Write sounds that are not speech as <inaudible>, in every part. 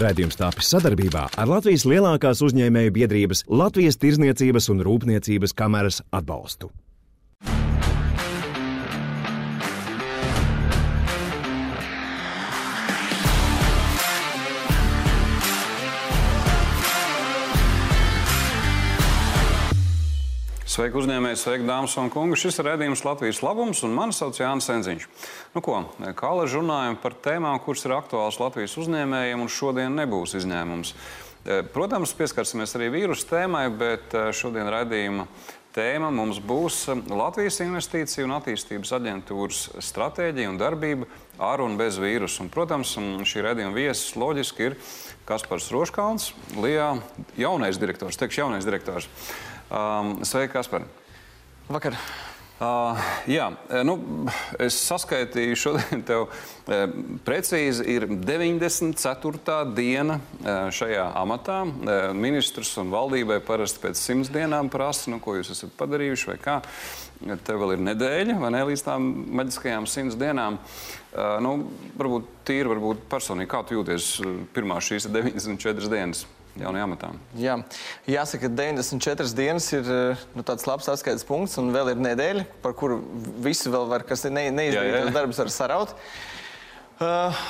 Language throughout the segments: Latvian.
Rādījums tāpis sadarbībā ar Latvijas lielākās uzņēmēju biedrības Latvijas Tirzniecības un Rūpniecības kameras atbalstu. Sveiki, uzņēmēji, sveiki, dāmas un kungi. Šis ir redzējums Latvijas labums, un mani sauc Jānis Enziņš. Nu, ko, kā lai runājam par tēmām, kuras ir aktuālas Latvijas uzņēmējiem, un šodien nebūs izņēmums. Eh, protams, pieskarsimies arī vīrusu tēmai, bet eh, šodien redzējuma tēma mums būs eh, Latvijas Investīciju un attīstības aģentūras stratēģija un darbība ar un bez vīrusu. Un, protams, šī redzējuma viesis loģiski ir Kaspars Roškalns, Lijā jaunais direktors, teikšu jaunais direktors. Um, sveiki, Kaspar! Vakar! Uh, jā, nu, es saskaitīju šodien, <laughs> tev uh, precīzi ir 94. diena uh, šajā amatā. Uh, ministrs un valdībai parasti pēc simts dienām prasa, nu, ko jūs esat padarījuši vai kā. Tev vēl ir nedēļa, vai ne, līdz tām maģiskajām simts dienām. Uh, nu, varbūt tīri, varbūt personīgi, kā tu jūties pirmā šīs 94 dienas? Jaunajā amatā. Jā, jāsaka, ka 94 dienas ir eh, nu, tāds labs atskaites punkts, un vēl ir nedēļa, par kuru visu vēl var, kas ne, neizdarītos darbus, var saraut. Uh,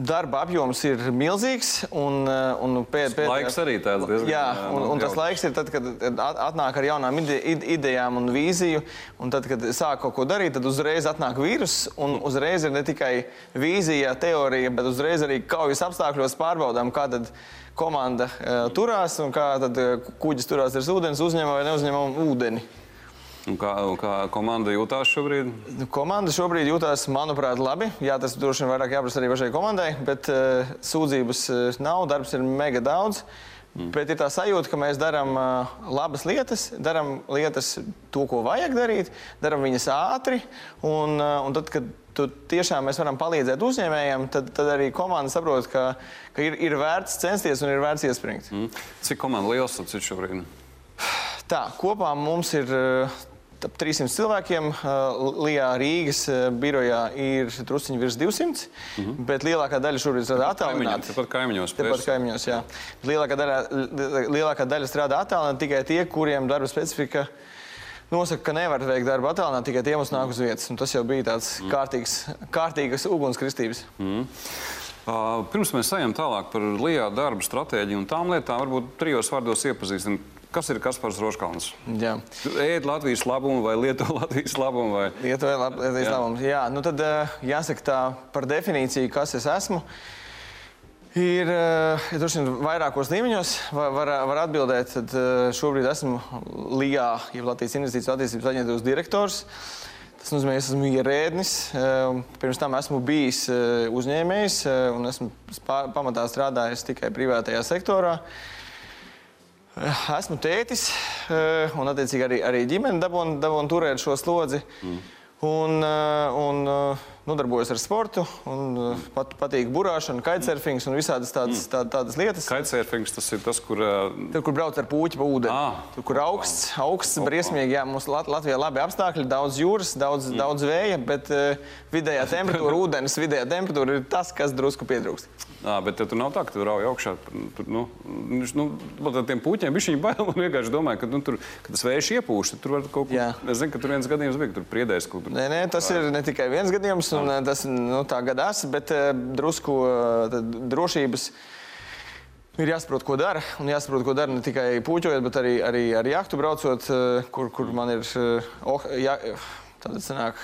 Darba apjoms ir milzīgs. Un, eh, un pēd, pēd, laiks arī tāds diezgan. Jā, un, un tas laiks ir tad, kad atnāk ar jaunām ide, idejām un vīziju. Un tad, kad sāk kaut ko darīt, tad uzreiz atnāk vīrus. Un uzreiz ir ne tikai vīzija, teorija, bet uzreiz arī kaujas apstākļos pārbaudām, kā tad komanda uh, turās un kā tad uh, kuģis turās ar ūdens, uzņemam vai neuzņemam ūdeni. Un kā, kā komanda jūtas šobrīd? Nu, komanda šobrīd jūtas, manuprāt, labi. Jā, tas droši vien vairāk jāprasa arī pašai komandai, bet uh, sūdzības uh, nav, darbs ir mega daudz. Mm. Bet ir tā sajūta, ka mēs darām uh, labas lietas, darām lietas, to, ko vajag darīt, darām viņas ātri. Un, uh, un tad, kad tu tiešām mēs varam palīdzēt uzņēmējiem, tad, tad arī komanda saprot, ka, ka ir, ir vērts censties un ir vērts iespringt. Mm. Cik komanda liels tas ir šobrīd? Tā, kopā mums ir ap 300 cilvēkiem. Lijā Rīgas birojā ir drusciņi virs 200, mm -hmm. bet lielākā daļa šobrīd strādā attālināti. Tepat kaimiņos. Tepat kaimiņos, jā. Lielākā daļa, lielākā daļa strādā attālināti tikai tie, kuriem darba specifika nosaka, ka nevar veikt darbu attālināt tikai tie, kas nāk uz vietas. Un tas jau bija tāds mm. kārtīgs, kārtīgas ugunskristības. Mm. Uh, pirms mēs ejam tālāk par Lijā darbu stratēģiju un tām lietām, varbūt trijos vārdos iepazīstam. Kas ir Kaspars Roškalns? Jā. Ēd Latvijas labumu vai lieto <laughs> Latvijas labumu? Vai... Lieto Latvijas Jā. labumu. Jā, nu tad jāsaka tā par definīciju, kas es esmu. Ir ja droši vien vairākos līmeņos, var, var, var atbildēt. Tad šobrīd esmu LIGA, jeb Latvijas Investīciju attīstības aģentūras direktors. Tas nozīmē, ka esmu ierēdnis. Pirms tam esmu bijis uzņēmējs un esmu pamatā strādājis tikai privātajā sektorā. Esmu tētis un, attiecīgi, arī, arī ģimene dabūna turēt šo slodzi. Mm. Un, un, nodarbojos ar sportu, un uh, pat, patīk burāšana, kitesurfings un visādas tādas, tā, tādas lietas. Kitesurfings tas ir tas, kur. Tur, kur brauc ar puķi pa ūdeni. Ah. Tur, kur augsts, augsts, briesmīgi. Jā, mums Latvijā labi apstākļi, daudz jūras, daudz, mm. daudz vēja, bet uh, vidējā temperatūra, <laughs> ūdens vidējā temperatūra ir tas, kas drusku pietrūkst. À, bet tur nav tā, ka tur rauj augšā. Tur, nu, nu, ar tiem puķiem viņš viņa bail un vienkārši domāja, ka, nu, tur, ka tas vējš iepūš. Tur var kaut ko. Jā. Es zinu, ka tur viens gadījums bija, tur priedēs kaut kur. Nē, nē, tas ir ne tikai viens gadījums, un Jā. tas nu, tā gadās, bet uh, drusku uh, drošības. Ir jāsaprot, ko dara. Un jāsaprot, ko dara ne tikai puķojot, bet arī, arī ar jahtu braucot, kur, kur man ir oh, jā, tāda sanāk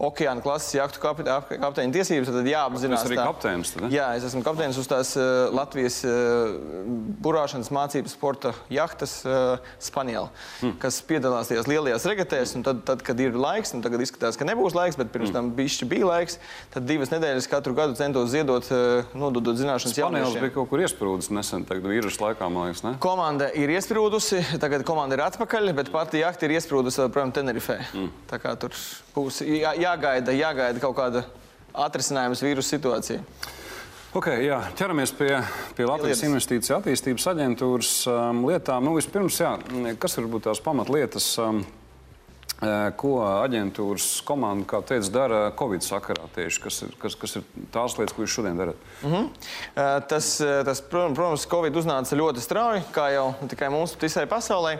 okeāna klases jahtu kapteiņa tiesības, tad jāapzinās. Tas arī kapteinis. Jā, es esmu kapteinis uz tās uh, Latvijas uh, burāšanas mācības sporta jahtas uh, Spaniela, hmm. kas piedalās tajās lielajās regatēs. Tad, tad, kad ir laiks, un tagad izskatās, ka nebūs laiks, bet pirms hmm. tam bišķi bija laiks, tad divas nedēļas katru gadu centos ziedot, uh, nododot zināšanas jauniešiem. Spaniels bija kaut kur iesprūdis nesen, tagad vīrusu laikā, man liekas, ne? Komanda ir iesprūdusi, tagad komanda ir atpakaļ, bet pati jahta ir iesprūdusi, projām, Tenerifē. Hmm. Tā kā tur būs jā, jāgaida, jāgaida kaut kāda atrisinājuma vīrusu situācijā. Okay, jā, ķeramies pie, pie Latvijas Lietas. Investīciju attīstības aģentūras um, lietām. Nu, vispirms, jā, kas ir tās pamatlietas? Um, Ko aģentūras komanda, kā teica, dara Covid sakarā tieši? Kas ir, kas, kas ir tās lietas, ko jūs šodien darat? Mm -hmm. tas, tas, protams, Covid uznāca ļoti strauji, kā jau tikai mums, visai pasaulē.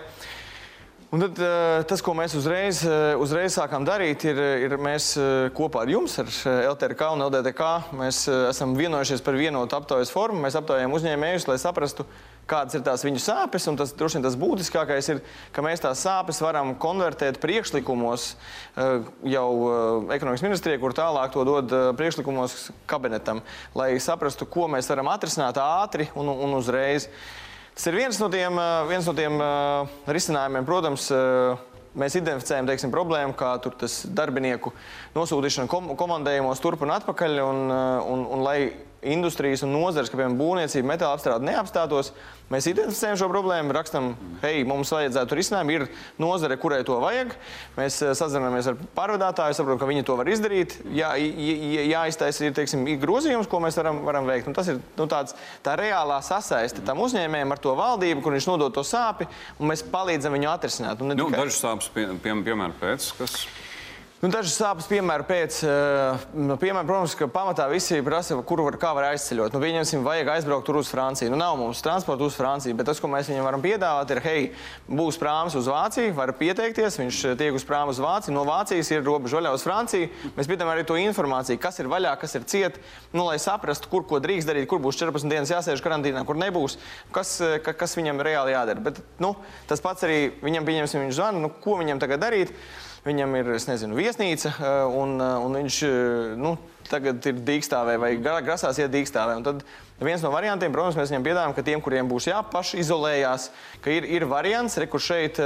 Un tad, tas, ko mēs uzreiz, uzreiz sākām darīt, ir, ir mēs kopā ar jums, ar LTRK un LDTK, mēs esam vienojušies par vienotu aptaujas formu. Mēs aptaujājam uzņēmējus, lai saprastu, kādas ir tās viņu sāpes. Un tas droši vien tas būtiskākais ir, ka mēs tās sāpes varam konvertēt priekšlikumos eh, jau eh, ekonomikas ministrijai, kur tālāk to dod eh, priekšlikumos kabinetam, lai saprastu, ko mēs varam atrisināt ātri un, un uzreiz. Tas ir viens no tiem, viens no tiem risinājumiem, protams mēs identificējam teiksim, problēmu, kā tas darbinieku nosūtīšana kom komandējumos turp un atpakaļ. Un, un, un, lai industrijas un nozares, kā piemēram būvniecība, metāla apstrāde neapstātos. Mēs identificējam šo problēmu, rakstām, hei, mums vajadzētu risinājumu. Ir nozare, kurai to vajag. Mēs eh, sazināmies ar pārvadātāju, saprotam, ka viņi to var izdarīt. Jā, jāiztaisa ir, teiksim, ir grozījums, ko mēs varam, varam veikt. Un tas ir nu, tāds, tā reālā sasaiste tam uzņēmējiem ar to valdību, kur viņš nodod to sāpi, un mēs palīdzam viņu atrisināt. Nu. Dažas sāpes, pie, pie, piemēram, pēc, kas Nu, dažas sāpes, piemēram, pēc, eh, nu, piemēram, protams, ka pamatā visi prasa, kur var, kā var aizceļot. Nu, viņiem vajag aizbraukt tur uz Franciju. Nu, nav mums transporta uz Franciju, bet tas, ko mēs viņam varam piedāvāt, ir, hei, būs prāms uz Vāciju, var pieteikties, viņš eh, tiek uz prāmu uz Vāciju, no Vācijas ir robeža vaļā uz Franciju. Mēs piedāvājam arī to informāciju, kas ir vaļā, kas ir ciet, nu, lai saprastu, kur ko drīkst darīt, kur būs 14 dienas jāsēž karantīnā, kur nebūs, kas, eh, ka, kas viņam reāli jādara. Bet, nu, tas pats arī viņam, pieņemsim, viņš zvana, nu, ko viņam tagad darīt viņam ir nezinu, viesnīca, eh, un, eh, un viņš eh, nu, tagad ir dīkstāvē vai grasās iet dīkstāvē. Un tad viens no variantiem, protams, mēs viņam piedāvājam, ka tiem, kuriem būs jāpaši izolējās, ka ir, ir variants, re, kur šeit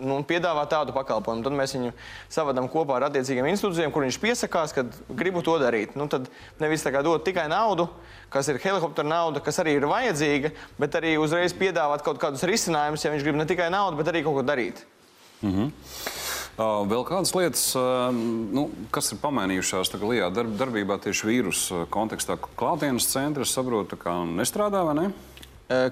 nu, piedāvā tādu pakalpojumu. Tad mēs viņu savadām kopā ar attiecīgiem institūcijiem, kur viņš piesakās, ka gribu to darīt. Nu, tad nevis tā kā dot tikai naudu, kas ir helikoptera nauda, kas arī ir vajadzīga, bet arī uzreiz piedāvāt kaut kādus risinājumus, ja viņš grib ne tikai naudu, bet arī kaut ko darīt. Mm -hmm. Vēl kādas lietas, nu, kas ir pamainījušās Lijā darb, darbībā tieši vīrusu kontekstā? Klātienes centri, es saprotu, kā nestrādā vai ne?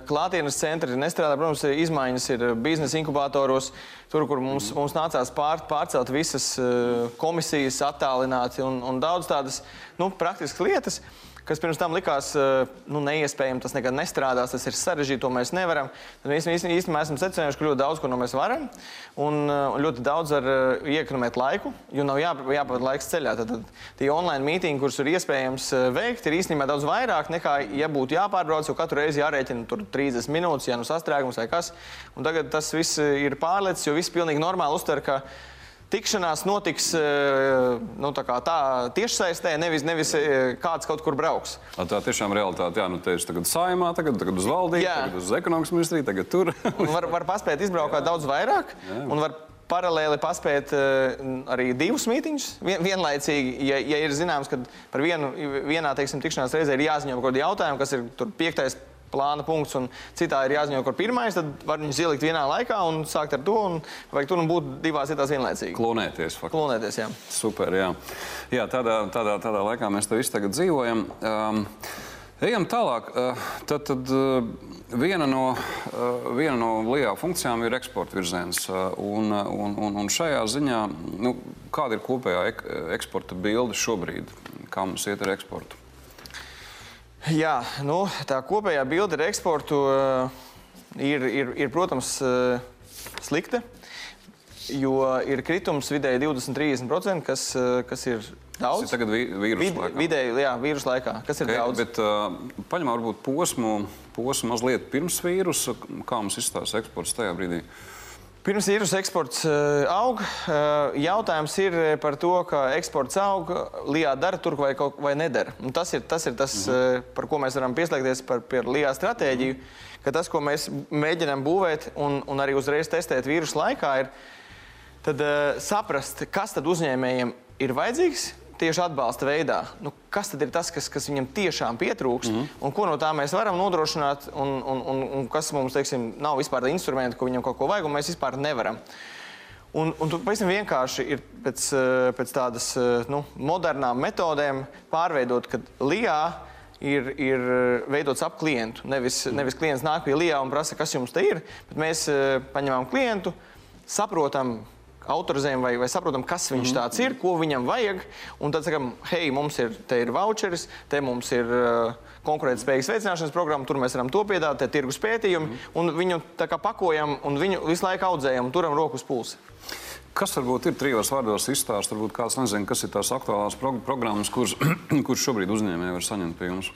Klātienes centri nestrādā. Protams, izmaiņas ir biznesa inkubatoros, tur, kur mums, mums nācās pār, pārcelt visas komisijas, attālināt un, un daudz tādas nu, praktiskas lietas kas pirms tam likās eh, nu, neiespējami, tas nekad nestrādās, tas ir sarežģīti, to mēs nevaram. Tad mēs īstenībā esam secinājuši, ka ļoti daudz ko no mēs varam un, eh, ļoti daudz var eh, iekonomēt laiku, jo nav jā, jāpavada laiks ceļā. Tad, tad tie online mītīņi, kurus ir iespējams veikt, ir īstenībā daudz vairāk nekā, ja būtu jāpārbrauc, jo katru reizi jārēķina tur 30 minūtes, ja nu sastrēgums vai kas. Un tagad tas viss ir pārlicis, jo viss pilnīgi normāli uztver, ka tikšanās notiks eh, nu, tā, tā tiešsaistē, nevis, nevis eh, kāds kaut kur brauks. Tā tiešām realitāte. Jā, nu, te ir tagad saimā, tagad, tagad uz valdību, jā. tagad uz ekonomikas ministriju, tagad tur. var, var paspēt izbraukt daudz vairāk. Jā. Un var paralēli paspēt uh, arī divus mītīņus vien, vienlaicīgi. Ja, ja ir zināms, ka par vienu, vienā teiksim, tikšanās reizē ir jāziņo par kādu jautājumu, kas ir piektais plāna punkts, un citā ir jāziņo, kur pirmais, tad var viņus ielikt vienā laikā un sākt ar to, un vajag tur un būt divās vietās vienlaicīgi. Klonēties, faktiski. Klonēties, jā. Super, jā. Jā, tādā, tādā, tādā laikā mēs te visi tagad dzīvojam. Um, Ejam tālāk. Uh, tad, tad uh, viena no, uh, viena no lielā funkcijām ir eksporta virziens. Un, un, un, un šajā ziņā, nu, kāda ir kopējā ek eksporta bilde šobrīd? Kā mums iet ar eksportu? Jā, nu, tā kopējā bilde ar eksportu uh, ir, ir, ir, protams, uh, slikta. Jo ir kritums vidēji 20-30%, kas, uh, kas ir daudz. Tas ir tagad vīrusu Vid, laikā. Vidēji, jā, vīrusu laikā, kas okay, ir daudz. Bet uh, paņemam varbūt posmu, posmu mazliet pirms vīrusa, kā mums izstāsta eksports tajā brīdī. Uh, Pirms vīrusu eksports uh, aug, uh, jautājums ir par to, ka eksports aug, Lijā dara tur vai, kaut, vai nedara. Un tas ir tas, ir tas mm -hmm. par ko mēs varam pieslēgties par, par Lijā stratēģiju, mm -hmm. ka tas, ko mēs mēģinām būvēt un, un arī uzreiz testēt vīrusu laikā, ir tad, uh, saprast, kas tad uzņēmējiem ir vajadzīgs, tieši atbalsta veidā. Nu, kas tad ir tas, kas, kas viņam tiešām pietrūkst, mm -hmm. un ko no tā mēs varam nodrošināt, un, un, un, un kas mums teiksim, nav vispār instrumenti, ko viņam kaut ko vajag, un mēs vispār nevaram. Un, un tur pavisam vienkārši ir pēc, eh, pēc tādas eh, nu, modernām metodēm pārveidot, ka LIA ir, ir veidots ap klientu. Nevis, mm. nevis klients nāk pie LIA un prasa, kas jums te ir, bet mēs eh, paņemam klientu, saprotam, autorizējam vai, vai saprotam, kas viņš tāds ir, ko viņam vajag. Un tad sakam, hei, mums ir, te ir voucheris, te mums ir uh, konkurētspējas veicināšanas programma, tur mēs varam to piedāvāt, te tirgus pētījumi, un viņu tā kā pakojam un viņu visu laiku audzējam un turam roku uz pulsa. Kas varbūt ir trijos vārdos izstāstīt? Varbūt kāds nezina, kas ir tās aktuālās pro programmas, kuras, <clears throat> kuras šobrīd uzņēmēji var saņemt pie jums.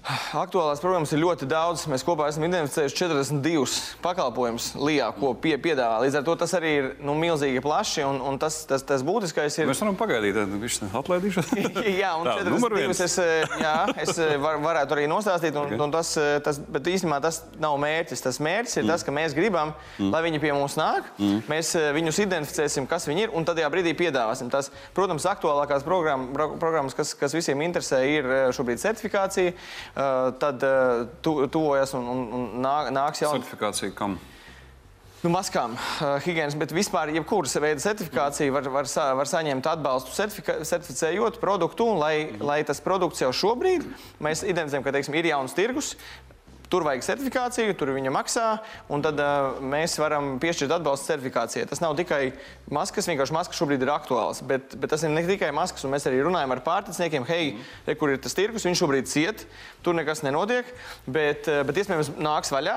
Aktuālās programmas ir ļoti daudz. Mēs kopā esam identificējuši 42 pakalpojumus LIBā, ko pie, piedāvā. Līdz ar to tas arī ir nu, milzīgi plaši. Un, un tas, tas, tas būtiskais ir. Mēs varam pagaidīt, tad viņš atlaidīšos. <laughs> jā, un 42 es, jā, es var, varētu arī nostāstīt. Un, okay. un tas, tas, bet īstenībā tas nav mērķis. Tas mērķis ir mm. tas, ka mēs gribam, mm. lai viņi pie mums nāk. Mm. Mēs viņus identificēsim, kas viņi ir, un tad tajā brīdī piedāvāsim. Tas, protams, aktuālākās programmas, kas, kas visiem interesē, ir šobrīd certifikācija. Eh, tad eh, tu, tuvojas un, un, un nāk, nāks jau. Certifikācija kam? Nu, maskām, uh, higiēnas, bet vispār jebkuras veida certifikācija var, var, sa, var saņemt atbalstu certificējot produktu, un lai, lai tas produkts jau šobrīd, mēs identificējam, ka teiksim, ir jauns tirgus, Tur vajag certifikāciju, tur viņa maksā, un tad uh, mēs varam piešķirt atbalstu certifikācijai. Tas nav tikai maskas, vienkārši maskas šobrīd ir aktuāls, bet, bet tas ir ne tikai maskas, un mēs arī runājam ar pārticniekiem, hei, mm. kur ir tas tirgus, viņš šobrīd ciet, tur nekas nenotiek, bet, uh, bet iespējams nāks vaļā,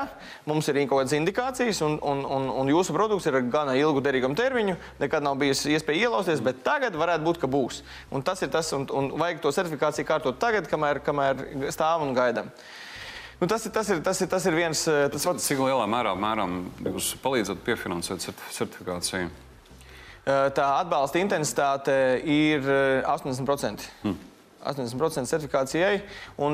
mums ir kaut kādas indikācijas, un, un, un, un jūsu produkts ir ar gana ilgu derīgumu termiņu, nekad nav bijis iespēja ielausties, bet tagad varētu būt, ka būs. Un tas ir tas, un, un vajag to certifikāciju kārtot tagad, kamēr, kamēr stāv un gaidām. Nu, tas, ir, tas, ir, tas, ir, tas ir viens. Eh, tas pats, cik lielā mērā mēram, jūs palīdzat piefinansēt certifikāciju? Eh, tā atbalsta intensitāte ir 80%. Eh, hmm. 80% certifikācijai.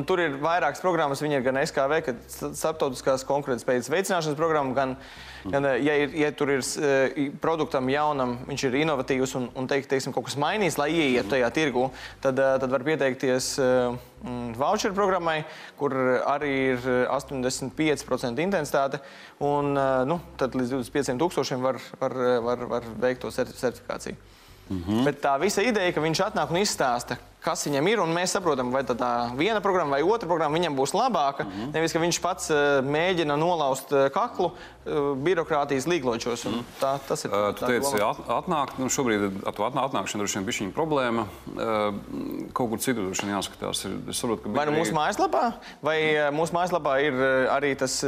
Tur ir vairākas programmas. Viņa ir gan SKV, gan starptautiskās konkurētspējas veicināšanas programma, gan, gan ja, ir, ja tur ir produktam jaunam, viņš ir inovatīvs un, un teikt, teiksim, kaut kas mainīs, lai ieietu tajā tirgu, tad, tad var pieteikties voucher programmai, kur arī ir 85% intensitāte. Un, nu, tad līdz 25,000 var, var, var, var veikt to certifikāciju. Mm -hmm. Bet tā visa ideja, ka viņš atnāk un izstāsta, kas viņam ir, un mēs saprotam, vai tā viena programma vai otra programma viņam būs labāka. Mm -hmm. Nevis, ka viņš pats mēģina nolauzt uh, kaklu birokrātijas līgločos. Mm -hmm. tā, tas ir. Uh, tu teici, at, atnāk, nu šobrīd ar to atnāk, atnākšanu droši vien bija viņa problēma. Uh, kaut kur citur droši vien jāskatās. Ir, saprotu, vai nu mūsu mājaslapā, vai uh, mūsu mājaslapā ir arī tas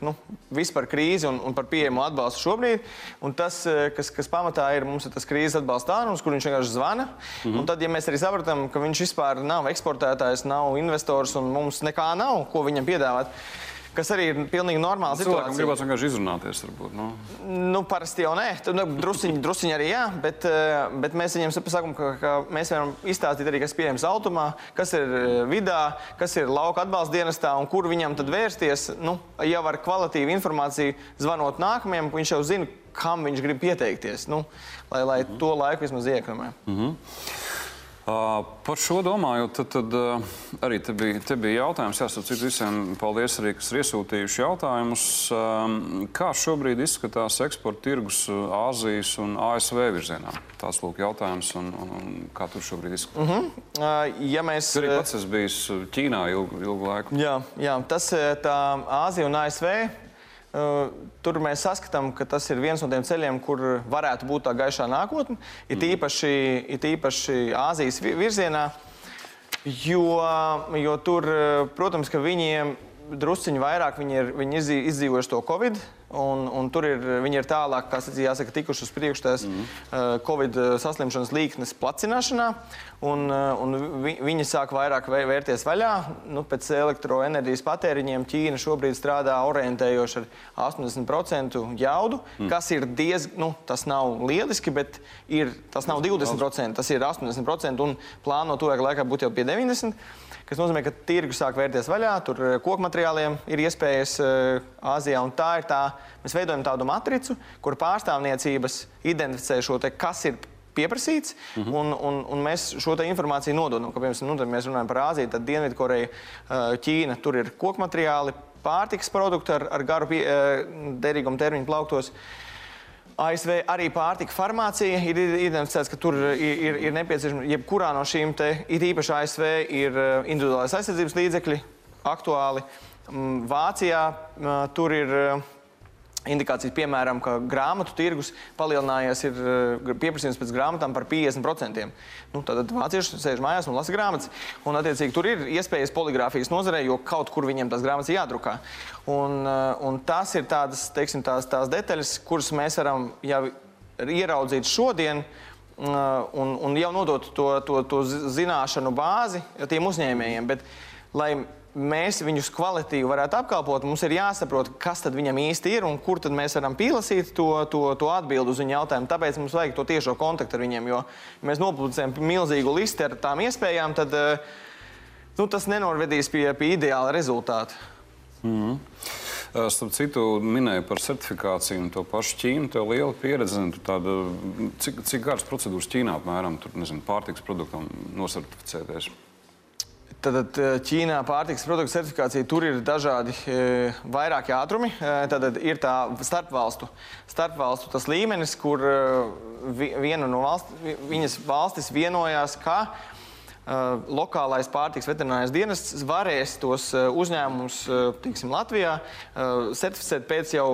nu, viss par krīzi un, un par pieejamu atbalstu šobrīd. Un tas, kas, kas pamatā ir, mums ir tas krīzes atbalsta tālrunis, kur viņš vienkārši zvana. Mm -hmm. Un tad, ja mēs arī saprotam, ka viņš vispār nav eksportētājs, nav investors un mums nekā nav, ko viņam piedāvāt. Kas arī ir pilnīgi situācija. Cilvēkam gribētu vienkārši izrunāties. Varbūt, nu. nu, parasti jau nē, nu, drusciņi, drusciņi arī jā, bet, eh, bet mēs viņiem sakām, ka, ka mēs varam izstāstīt arī, kas pieejams automā, kas ir eh, vidā, kas ir lauka atbalsta dienestā un kur viņam tad vērsties. Nu, jau ar kvalitīvu informāciju zvanot nākamajam, viņš jau zina, kam viņš grib pieteikties, nu, lai, lai mm -hmm. to laiku vismaz iekrāmē. Mm -hmm. Uh, par šo domājot, tad, tad uh, arī te bija, te bija jautājums. Jāsaka, visiem paldies arī, kas ir iesūtījuši jautājumus. Uh, kā šobrīd izskatās eksporta tirgus Āzijas un ASV virzienā? Tāds lūk jautājums, un, un, un kā tur šobrīd izskatās? Uh -huh. ja mēs... Tur arī pats esmu bijis Ķīnā ilgu, ilgu laiku. Jā, jā, tas tā Āzija un ASV Tur mēs saskatām, ka tas ir viens no tiem ceļiem, kur varētu būt tā gaišā nākotne. Ir mm. īpaši, ir īpaši Āzijas virzienā, jo, jo tur, protams, ka viņiem drusciņi vairāk viņi ir viņi izdzīvojuši to Covid. Un, un tur ir, viņi ir tālāk, kā jāsaka, tikuši uz priekšu tās mm. uh, Covid saslimšanas līknes placināšanā. Un, uh, un vi, viņi sāk vairāk vērties vaļā. Nu, pēc elektroenerģijas patēriņiem Ķīna šobrīd strādā orientējoši ar 80% jaudu, mm. kas ir diezgan, nu, tas nav lieliski, bet ir, tas nav 20%, tas ir 80% un plāno tuvāk laikā būt jau pie 90% kas nozīmē, ka tirgus sāk vērties vaļā, tur koku materiāliem ir iespējas Āzijā. Tā ir tā, mēs veidojam tādu matricu, kur pārstāvniecības identificē šo te, kas ir pieprasīts, mm -hmm. un, un, un mēs šo informāciju nododam. Kā, piemēram, nu, mēs runājam par Āziju, tad Dienvidkoreja, Ķīna, tur ir koku materiāli, pārtiks produkti ar, ar garu pie, derīgumu termiņu plauktos. ASV arī pārtika farmācija ir identificēts, ka tur ir, ir, ir nepieciešama jebkurā no šīm te, it īpaši ASV ir individuālais aizsardzības līdzekļi aktuāli. Vācijā tur ir, indikācijas, piemēram, ka grāmatu tirgus palielinājies, ir eh, pieprasījums pēc grāmatām par 50%. Nu, tad vācieši sēž mājās un lasa grāmatas. Un, attiecīgi, tur ir iespējas poligrāfijas nozarē, jo kaut kur viņiem tās grāmatas jādrukā. Un, eh, un tas ir tādas, teiksim, tās, tās detaļas, kuras mēs varam jau ieraudzīt šodien. Eh, un, un jau nodot to, to, to zināšanu bāzi tiem uzņēmējiem. Bet, lai mēs viņus kvalitīvi varētu apkalpot, mums ir jāsaprot, kas tad viņam īsti ir un kur tad mēs varam pielasīt to, to, to atbildi uz viņu jautājumu. Tāpēc mums vajag to tiešo kontaktu ar viņiem, jo mēs nopublicējam milzīgu listi ar tām iespējām, tad eh, nu, tas nenorvedīs pie, pie ideāla rezultāta. Mm -hmm. Starp citu, minēju par certifikāciju un to pašu Ķīnu. Tev liela pieredze. Tāda, cik, cik garas procedūras Ķīnā apmēram tur, nezinu, pārtiks produktam nosertificēties? Tad eh, Ķīnā pārtiks produktu certifikācija tur ir dažādi e, vairāki ātrumi. E, tad ir tā starpvalstu, starpvalstu tas līmenis, kur e, viena no valst, viņas valstis vienojās, ka lokālais pārtiks veterinārais dienests varēs tos uzņēmumus uh, Latvijā certificēt pēc jau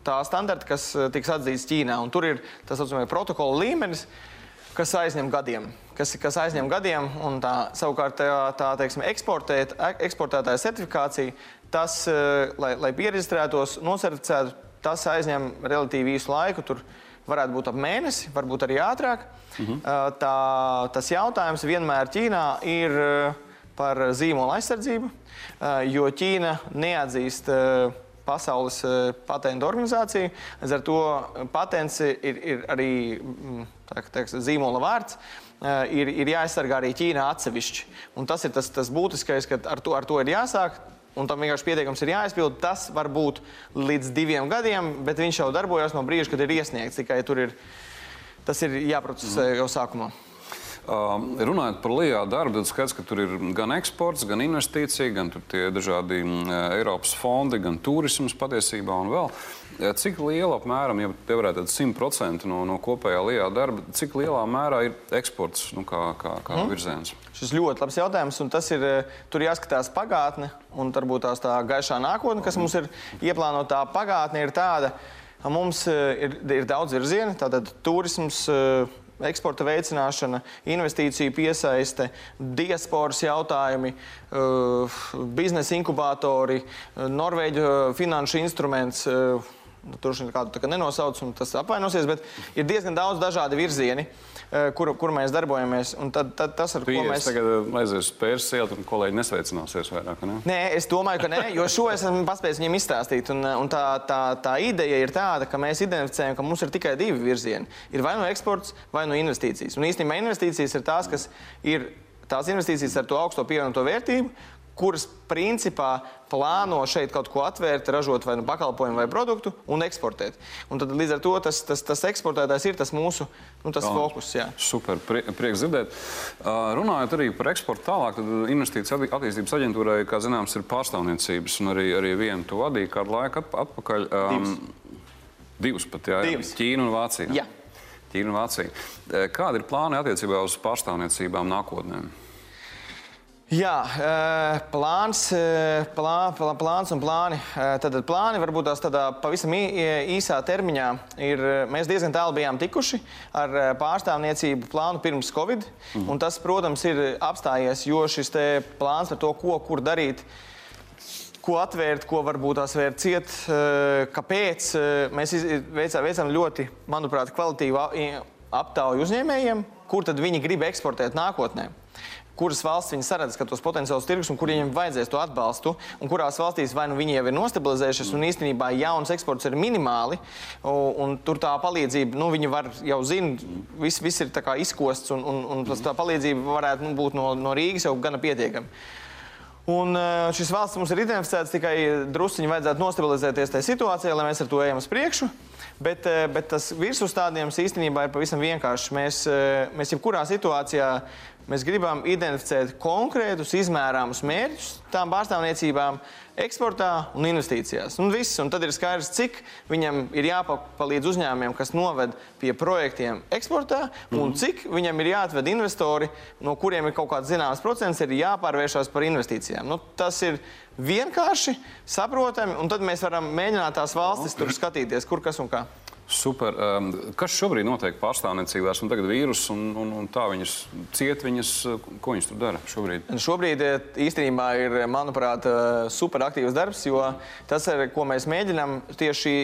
tā standarta, kas tiks atzīts Ķīnā. Un tur ir tas saucamais protokola līmenis, kas aizņem gadiem kas, kas aizņem gadiem, un tā savukārt tā, tā teiksim, eksportēt, eksportētāja certifikācija, tas, lai, lai pieregistrētos, nosertificētu, tas aizņem relatīvi īsu laiku. Tur varētu būt ap mēnesi, varbūt arī ātrāk. Mhm. Tā, tas jautājums vienmēr Ķīnā ir par zīmola aizsardzību, jo Ķīna neatzīst Pasaules patentu organizāciju. Līdz ar to patents ir, ir arī mm, tā, teiks, zīmola vārds. Eh, ir, ir jāaizsargā arī Ķīna atsevišķi. Un tas ir tas, tas būtiskais, ka ar to, ar to ir jāsāk. Un tam vienkārši pieteikums ir jāizpild. Tas var būt līdz diviem gadiem, bet viņš jau darbojas no brīža, kad ir iesniegts. Tikai tur ir, tas ir jāprocesē jau sākumā. Uh, runājot par LIBE darbu, tad skaidrs, ka tur ir gan eksports, gan investīcija, gan dažādi uh, Eiropas fondi, gan turisms patiesībā un vēl. Cik liela apmēram, ja te varētu teikt, 100% no, no kopējā LIBE darba, cik lielā mērā ir eksports nu, kā, kā, kā mm. virziens? Šis ļoti labs jautājums, un tas ir, tur jāskatās pagātne, un varbūt tās tā gaišā nākotne, kas mums ir ieplānota. Tā pagātne ir tāda, ka mums ir, ir daudz virzienu, tātad turisms eksporta veicināšana, investīciju piesaiste, diasporas jautājumi, uh, biznesa inkubatori, uh, Norvēģu uh, finanšu instruments. Tur jau kādu nenosauc, un tas apvainosies, bet ir diezgan daudz dažādu virzienu, kur, kur mēs darbojamies. Tad, tad tas, ar tu ko mēs tagad aizies uz Persiju, un kolēģi nesveicināsies vairāk. Ne? Nē, es domāju, ka nē, jo šo es esmu paspējis viņiem izstāstīt. Un, un tā, tā, tā ideja ir tāda, ka mēs identificējam, ka mums ir tikai divi virzieni. Ir vai nu no eksports, vai nu no investīcijas. Un īstenībā investīcijas ir tās, kas ir tās investīcijas ar to augsto pievienoto vērtību, kuras principā plāno šeit kaut ko atvērt, ražot vai nu pakalpojumu vai produktu un eksportēt. Un tad līdz ar to tas, tas, tas eksportētājs ir tas mūsu nu, tas jā, fokus. Jā. Super, prie, prieks dzirdēt. Uh, runājot arī par eksportu tālāk, tad Investīcijas attīstības aģentūrai, kā zināms, ir pārstāvniecības un arī, arī viena to vadīja kādu laiku atpakaļ. Um, divas. divas pat, jā. Divas. Ķīna un Vācija. Jā. Ķīna un Vācija. Kādi ir plāni attiecībā uz pārstāvniecībām nākotnē? Jā, plāns, plā, plā, plāns un plāni. Tad plāni varbūt tās tādā pavisam īsā termiņā ir. Mēs diezgan tālu bijām tikuši ar pārstāvniecību plānu pirms Covid. Mm. Un tas, protams, ir apstājies, jo šis plāns par to, ko kur darīt, ko atvērt, ko varbūt tās vērt ciet, kāpēc. Mēs veicām, veicām ļoti, manuprāt, kvalitīvu aptauju uzņēmējiem, kur tad viņi grib eksportēt nākotnē kuras valsts viņi saredz, ka tos potenciālus tirgus un kur viņiem vajadzēs to atbalstu, un kurās valstīs vai nu viņi jau ir nostabilizējušies, un īstenībā jauns eksports ir minimāli, un, un tur tā palīdzība, nu, viņi var jau zināt, viss, viss ir izkosts, un, un, un tā palīdzība varētu nu, būt no, no Rīgas jau gana pietiekama. Un eh, šis valsts mums ir identificēts tikai druskuļi vajadzētu nostabilizēties tajā situācijā, lai mēs ar to ejam uz priekšu. Bet, eh, bet tas virsustādījums īstenībā ir pavisam vienkāršs. Mēs, eh, mēs jebkurā situācijā Mēs gribam identificēt konkrētus, izmērāmus mērķus tām pārstāvniecībām, eksportā un investīcijās. Un, viss, un tad ir skaidrs, cik viņam ir jāpalīdz uzņēmumiem, kas noved pie projektiem eksportā, un -hmm. cik viņam ir jāatved investori, no kuriem ir kaut kāds zināms procents, ir jāpārvēršas par investīcijām. Nu, tas ir vienkārši, saprotami, un tad mēs varam mēģināt tās valstis tur skatīties, kur kas un kā. Super. Um, kas šobrīd notiek pārstāvniecībās, un tagad vīrus, un, un, un tā viņas ciet, viņas, ko viņas tur dara šobrīd? Šobrīd eh, īstenībā ir, manuprāt, eh, superaktīvs darbs, jo tas, ir, ko mēs mēģinām tieši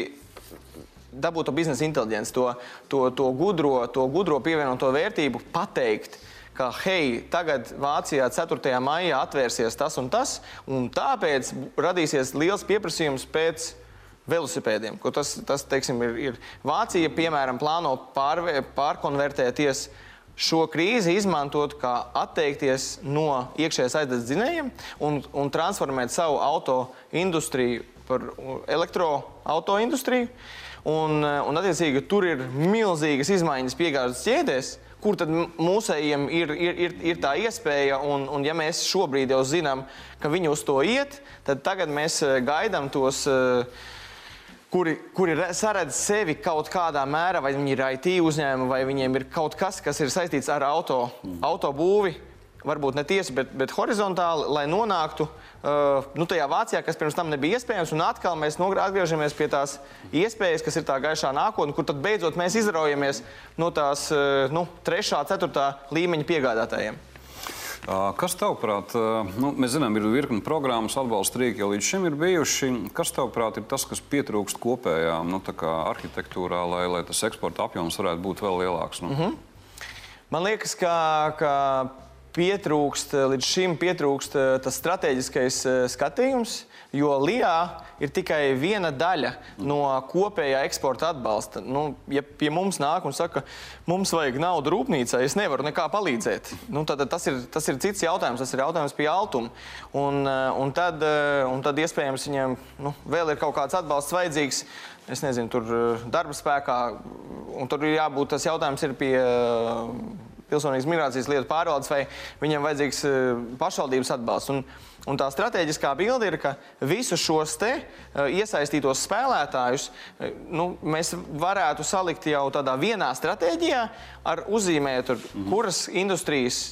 dabūt to biznesa inteligenci, to, to, to, gudro, to gudro pievienoto vērtību, pateikt, ka, hei, tagad Vācijā 4. maijā atvērsies tas un tas, un tāpēc radīsies liels pieprasījums pēc velosipēdiem. Tas, tas teiksim, ir, ir Vācija, piemēram, plāno pārvē, pārkonvertēties šo krīzi izmantot, kā atteikties no iekšējās aizdedzes dzinējiem un, un transformēt savu auto industriju par elektroauto industriju. Un, un, attiecīgi, tur ir milzīgas izmaiņas piegādes ķēdēs, kur tad mūsējiem ir, ir, ir, ir tā iespēja. Un, un ja mēs šobrīd jau zinām, ka viņi uz to iet, tad tagad mēs eh, gaidām tos. Uh, kuri, kuri saredz sevi kaut kādā mērā, vai viņi ir IT uzņēmumi, vai viņiem ir kaut kas, kas ir saistīts ar auto, mm. autobūvi. Varbūt ne tiesi, bet, bet horizontāli, lai nonāktu uh, nu, tajā Vācijā, kas pirms tam nebija iespējams. Un atkal mēs atgriežamies pie tās iespējas, kas ir tā gaišā nākotne, kur tad beidzot mēs izraujamies no tās uh, nu, trešā, ceturtā līmeņa piegādātājiem. Kas tavuprāt, nu, mēs zinām, ir virkni programmas, atbalsta rīki jau līdz šim ir bijuši. Kas tavuprāt ir tas, kas pietrūkst kopējā nu, arhitektūrā, lai, lai tas eksporta apjoms varētu būt vēl lielāks? Nu? Mm -hmm. Man liekas, ka, ka pietrūkst, līdz šim pietrūkst tas strateģiskais skatījums, jo LIA ir tikai viena daļa no kopējā eksporta atbalsta. Nu, ja pie mums nāk un saka, mums vajag naudu rūpnīcai, es nevaru nekā palīdzēt. Nu, tad, tas, ir, tas ir cits jautājums, tas ir jautājums pie altuma. Un, eh, un, tad, eh, un tad iespējams viņiem nu, vēl ir kaut kāds atbalsts vajadzīgs. Es nezinu, tur eh, darba spēkā, tur ir jābūt tas jautājums ir pie pilsonības migrācijas lietu pārvaldes, vai viņiem vajadzīgs pašvaldības atbalsts. Un, Un tā strateģiskā bilde ir, ka visus šos te uh, iesaistītos spēlētājus uh, nu, mēs varētu salikt jau tādā vienā stratēģijā, ar uzzīmēt, tur, mm -hmm. kuras industrijas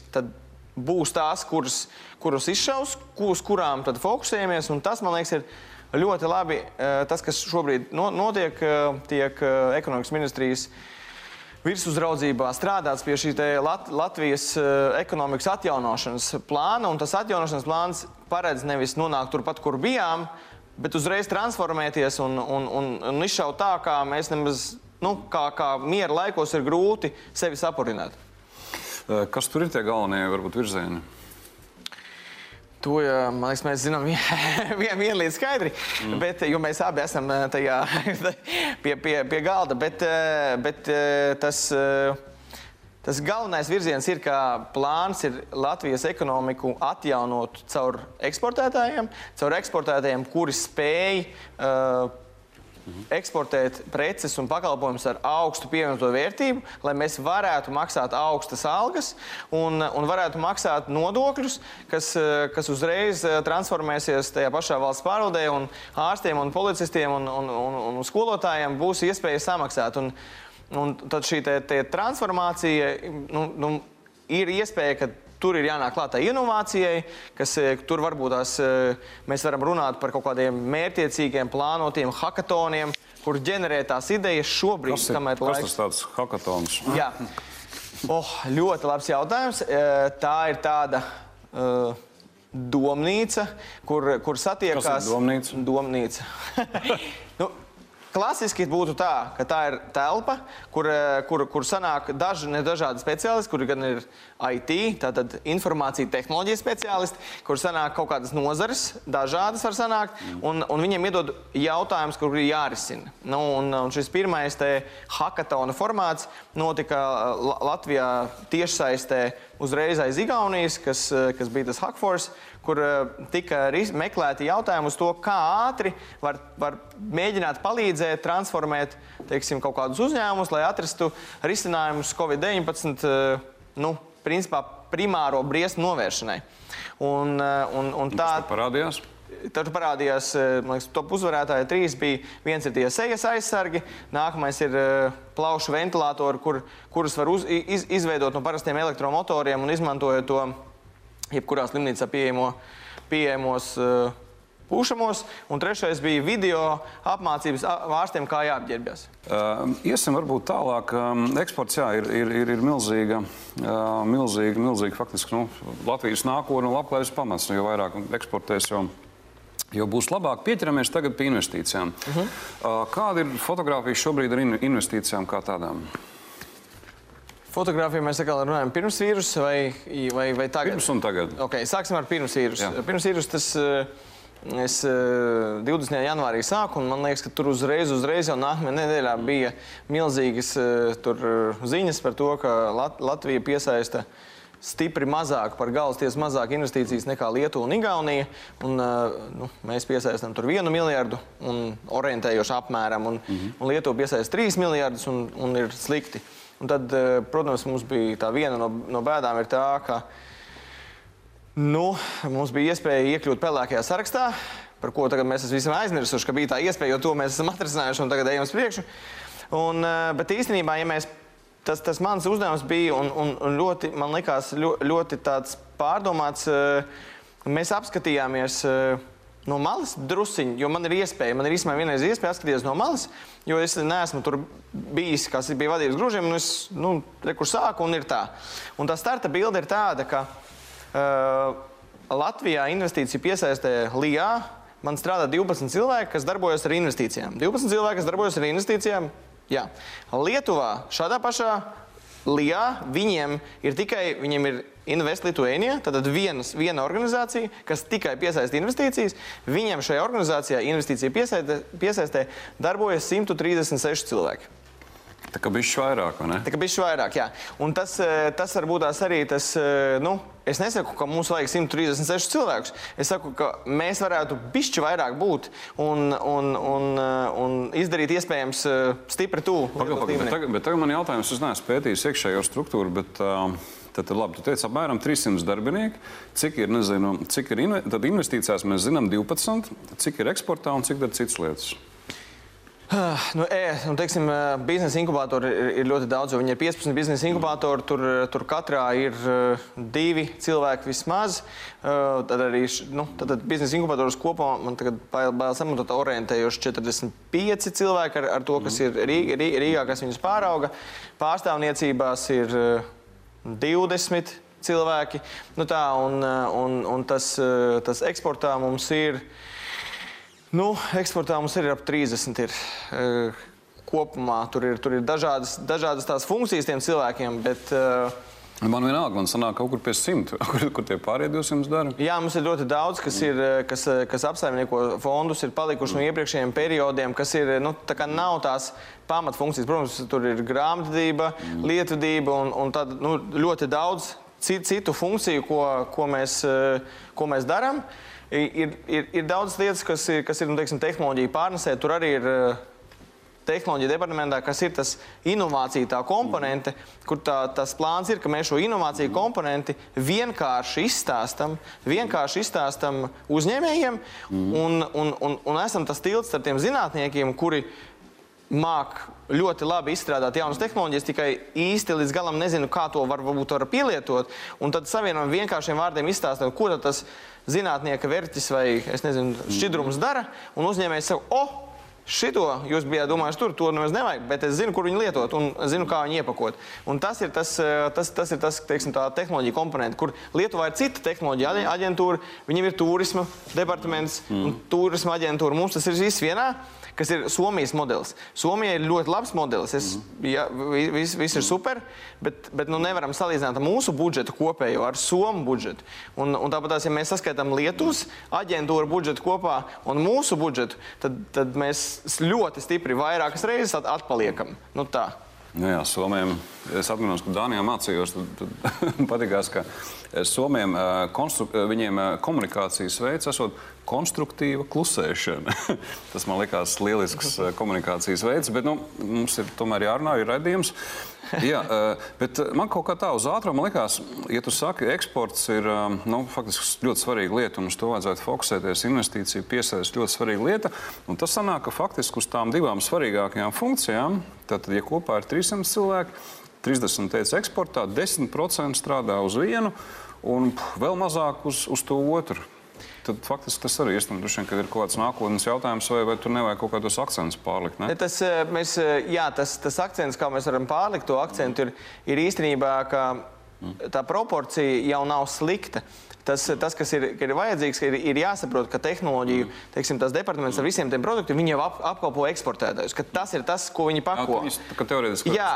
būs tās, kuras, kuras izšaus, uz kurām tad fokusējamies. Un tas, man liekas, ir ļoti labi. Tas, kas šobrīd no, notiek, tiek ekonomikas ministrijas virsuzraudzībā strādāts pie šī Lat Latvijas uh, ekonomikas atjaunošanas plāna. Tas atjaunošanas plāns paredz nevis nonākt turpat, kur bijām, bet uzreiz transformēties un, un, un, un izšaut tā, kā mēs nemaz, nu, kā, kā miera laikos ir grūti sevi sapurināt. Eh, kas tur ir tie galvenie varbūt virzieni? To liekas, mēs zinām vien, <laughs> vien līdz skaidri, mm. bet, jo mēs abi esam eh, tajā <laughs> pie, pie, pie galda. Bet, eh, bet eh, tas, tas galvenais virziens ir, ka plāns ir Latvijas ekonomiku atjaunot caur eksportētājiem, caur eksportētājiem, kuri spēj uh, Mhm. eksportēt preces un pakalpojumus ar augstu pievienoto vērtību, lai mēs varētu maksāt augstas algas un, un varētu maksāt nodokļus, kas, kas uzreiz eh, transformēsies tajā pašā valsts pārvaldē, un ārstiem, un policistiem un, un, un, un skolotājiem būs iespēja samaksāt. Un, un tad šī te, te transformācija nu, nu, ir iespēja, ka Tur ir jānāk klātai inovācijai, kas eh, tur varbūt tās, eh, mēs varam runāt par kaut kādiem mērķiecīgiem, plānotiem hackathoniem, kur ģenerē tās idejas šobrīd. Kas, ir, kas laiks... tas tāds hackathons? Jā. Oh, ļoti labs jautājums. Eh, tā ir tāda. Uh, domnīca, kur, kur satiekas. Kas ir domnīca? Domnīca. <laughs> nu, Klasiski būtu tā, ka tā ir telpa, kur, eh, kur, kur sanāk daži nedažādi speciālisti, kuri gan ir IT, tātad informācija tehnoloģija speciālisti, kur sanāk kaut kādas nozares, dažādas var sanākt, un, un viņiem iedod jautājumus, kur ir jārisina. Nu, un, un šis pirmais te hackathona formāts notika eh, Latvijā tiešsaistē uzreiz aiz Igaunijas, kas, eh, kas bija tas Hackforce kur eh, tika meklēti jautājumi uz to, kā ātri var, var mēģināt palīdzēt, transformēt teiksim, kaut kādus uzņēmumus, lai atrastu risinājumus Covid-19 eh, nu, principā, primāro briesmu novēršanai. Un, eh, un, un tā parādījās. Tad parādījās, liekas, top uzvarētāji trīs bija. Viens ir tie sejas aizsargi, nākamais ir plaušu ventilatori, kur, kurus var uz, iz, izveidot no parastiem elektromotoriem un izmantojot to jebkurā slimnīcā pieejamo, pieejamos uh, pušamos, un trešais bija video apmācības ārstiem, kā jāapģērbjas. Uh, iesim varbūt tālāk. Um, eksports jā, ir, ir, ir, ir milzīga, uh, milzīga, milzīga faktiski nu, Latvijas nākotne un labklājības pamats. Nu, jo vairāk eksportēs, jo jo būs labāk. Pieķeramies tagad pie investīcijām. Uh -huh. uh, kāda ir fotografija šobrīd ar investīcijām kā tādām? Fotogrāfiju mēs atkal runājam pirms vīrusa vai, vai, vai tagad? Pirms un tagad. Okay, sāksim ar pirms vīrusu. Pirms vīrusu tas. Uh, Es 20. Eh, janvārī sāku, un man liekas, ka tur uzreiz, uzreiz jau nākamajā nedēļā bija milzīgas eh, tur, eh, ziņas par to, ka Lat Latvija piesaista stipri mazāk par galvas tiesu mazāk investīcijas nekā Lietuva un Igaunija. Un, nu, mēs piesaistām tur vienu miljardu un orientējoši apmēram, un, mm -hmm. un Lietuva piesaista trīs miljardus un, un ir slikti. Un tad, protams, mums bija tā viena no, no bēdām ir tā, ka Nu, mums bija iespēja iekļūt pelēkajā sarakstā, par ko tagad mēs esam aizmirsuši, ka bija tā iespēja, jo to mēs esam atrisinājuši un tagad ejam uz priekšu. Un, eh, bet īstenībā, ja mēs, tas, tas mans uzdevums bija un, un, un ļoti, man likās, ļoti, tāds pārdomāts, eh, mēs apskatījāmies eh, no malas drusciņi, jo man ir iespēja, man ir īstenībā vienreiz iespēja apskatīties no malas, jo es neesmu tur bijis, kas bija vadības grūžiem, un es, nu, re, kur sāku, un ir tā. Un tā starta bilde ir tāda, ka Uh, Latvijā investīciju piesaistē LIA. Man strādā 12 cilvēki, kas darbojas ar investīcijām. 12 cilvēki, kas darbojas ar investīcijām. Jā. Lietuvā šādā pašā LIA viņiem ir tikai viņiem ir Invest Lithuania, tad vienas, viena organizācija, kas tikai piesaista investīcijas. Viņiem šajā organizācijā investīcija piesaistē, piesaistē darbojas 136 cilvēki. Tā kā bišķi vairāk, vai ne? Tā kā bišķi vairāk, jā. Un tas, eh, tas varbūt tās arī tas, eh, nu, es nesaku, ka mums vajag 136 cilvēkus. Es saku, ka mēs varētu bišķi vairāk būt un, un, un, eh, un izdarīt iespējams stipri tuvu. Pagaid, pagaid, bet, bet tagad man jautājums, es neesmu pētījis iekšējo struktūru, bet uh, tad, tad labi, tu teici apmēram 300 darbinieki. Cik ir, nezinu, cik ir inve, tad investīcijās mēs zinām 12, cik ir eksportā un cik ir citas lietas? Nu, e, nu, teiksim, eh, biznesa inkubatori ir, ir ļoti daudz. Viņi ir 15 biznesa inkubatori. Tur, eh, tur katrā ir uh, divi cilvēki vismaz. Tad arī nu, tad, tad biznesa inkubatoros kopā man bail, samatot orientējuši 45 cilvēki ar, ar to, kas mm. ir Rīgā, Rīgā, kas viņus pārauga. Pārstāvniecībās ir 20 cilvēki. Nu, tā, un, un, un tas, tas eksportā mums ir. Nu, eksportā mums ir ap 30. Ir, uh, kopumā tur ir, tur ir dažādas, dažādas tās funkcijas tiem cilvēkiem. Bet, uh, Man vienalga, man sanāk kaut kur pie simta, <laughs> kur, kur tie pārējie 200 dara. Jā, mums ir ļoti daudz, kas, ir, eh, kas, kas apsaimnieko fondus, ir palikuši no iepriekšējiem periodiem, kas ir, nu, tā kā nav tās pamatfunkcijas. Protams, tur ir grāmatvedība, lietvedība un, un tad, nu, ļoti daudz citu, citu funkciju, ko, ko mēs, ko mēs darām. Ir, ir, ir daudz lietas, kas ir, kas ir nu, teiksim, tehnoloģija pārnesē. Tur arī ir eh, tehnoloģija departamentā, kas ir tas inovācija tā komponente, kur tā, tas plāns ir, ka mēs šo inovāciju komponenti vienkārši izstāstam, vienkārši izstāstam uzņēmējiem un, un, un, un esam tas tilts starp tiem zinātniekiem, kuri māk ļoti labi izstrādāt jaunas tehnoloģijas, tikai īsti līdz galam nezinu, kā to var, varbūt var pielietot. Un tad savienojam vienkāršiem vārdiem izstāstot, ko tas zinātnieka vērķis vai nezinu, šķidrums dara. Un uzņēmējs saka, o, oh, Šito jūs bijāt domājuši, tur to nemaz nevajag, bet es zinu, kur viņi lietot un zinu, kā viņi iepakot. Un tas ir tas, tas, tas, ir tas teiksim, tehnoloģija komponents, kur Lietuvā ir cita tehnoloģija aģentūra, viņiem ir turisma departaments mm. un turisma aģentūra. Mums tas ir viss vienā kas ir Somijas modelis. Somija ir ļoti labs modelis. Es, mm. ja, viss, viss ir super, bet, bet nu, nevaram salīdzināt mūsu budžetu kopējo ar Somu budžetu. Un, un tāpat, ja mēs saskaitām Lietuvas aģentūru budžetu kopā un mūsu budžetu, tad, tad mēs ļoti stipri vairākas reizes atpaliekam. Nu, tā. Nu jā, Somijam, es atceros, ka Dānijā mācījos, tad, tad <laughs> patīkās, ka Somijam konstru, viņiem komunikācijas veids esot konstruktīva klusēšana. <laughs> Tas man likās lielisks komunikācijas veids, bet nu, mums ir tomēr jārunā, ir redzījums. Jā, <laughs> bet man kaut kā tā uz ātrumu likās, ja tu saki, eksports ir nu, faktiski ļoti svarīga lieta, un uz to vajadzētu fokusēties. Investīcija piesaistīt ļoti svarīga lieta. Un tas sanāk, ka faktiski uz tām divām svarīgākajām funkcijām, tad, ja kopā ir 300 cilvēki, 30 teica eksportā, 10% strādā uz vienu un vēl mazāk uz, uz to otru. Tad faktiski tas arī iestājas. Droši vien, ir kaut kāds nākotnes jautājums, vai, vai tur nevajag kaut kādus akcentus pārlikt. Ne? Tas, eh, mēs, eh, jā, tas, tas akcents, kā mēs varam pārlikt to akcentu, ir, ir īstenībā, ka tā proporcija jau nav slikta. Tas, tas kas ir, ir vajadzīgs, ir, ir jāsaprot, ka tehnoloģiju teiksim, departaments ar visiem tiem produktiem jau ap, apkalpo eksportētājus. Tas ir tas, ko viņi pako. Jā, viņus, jā,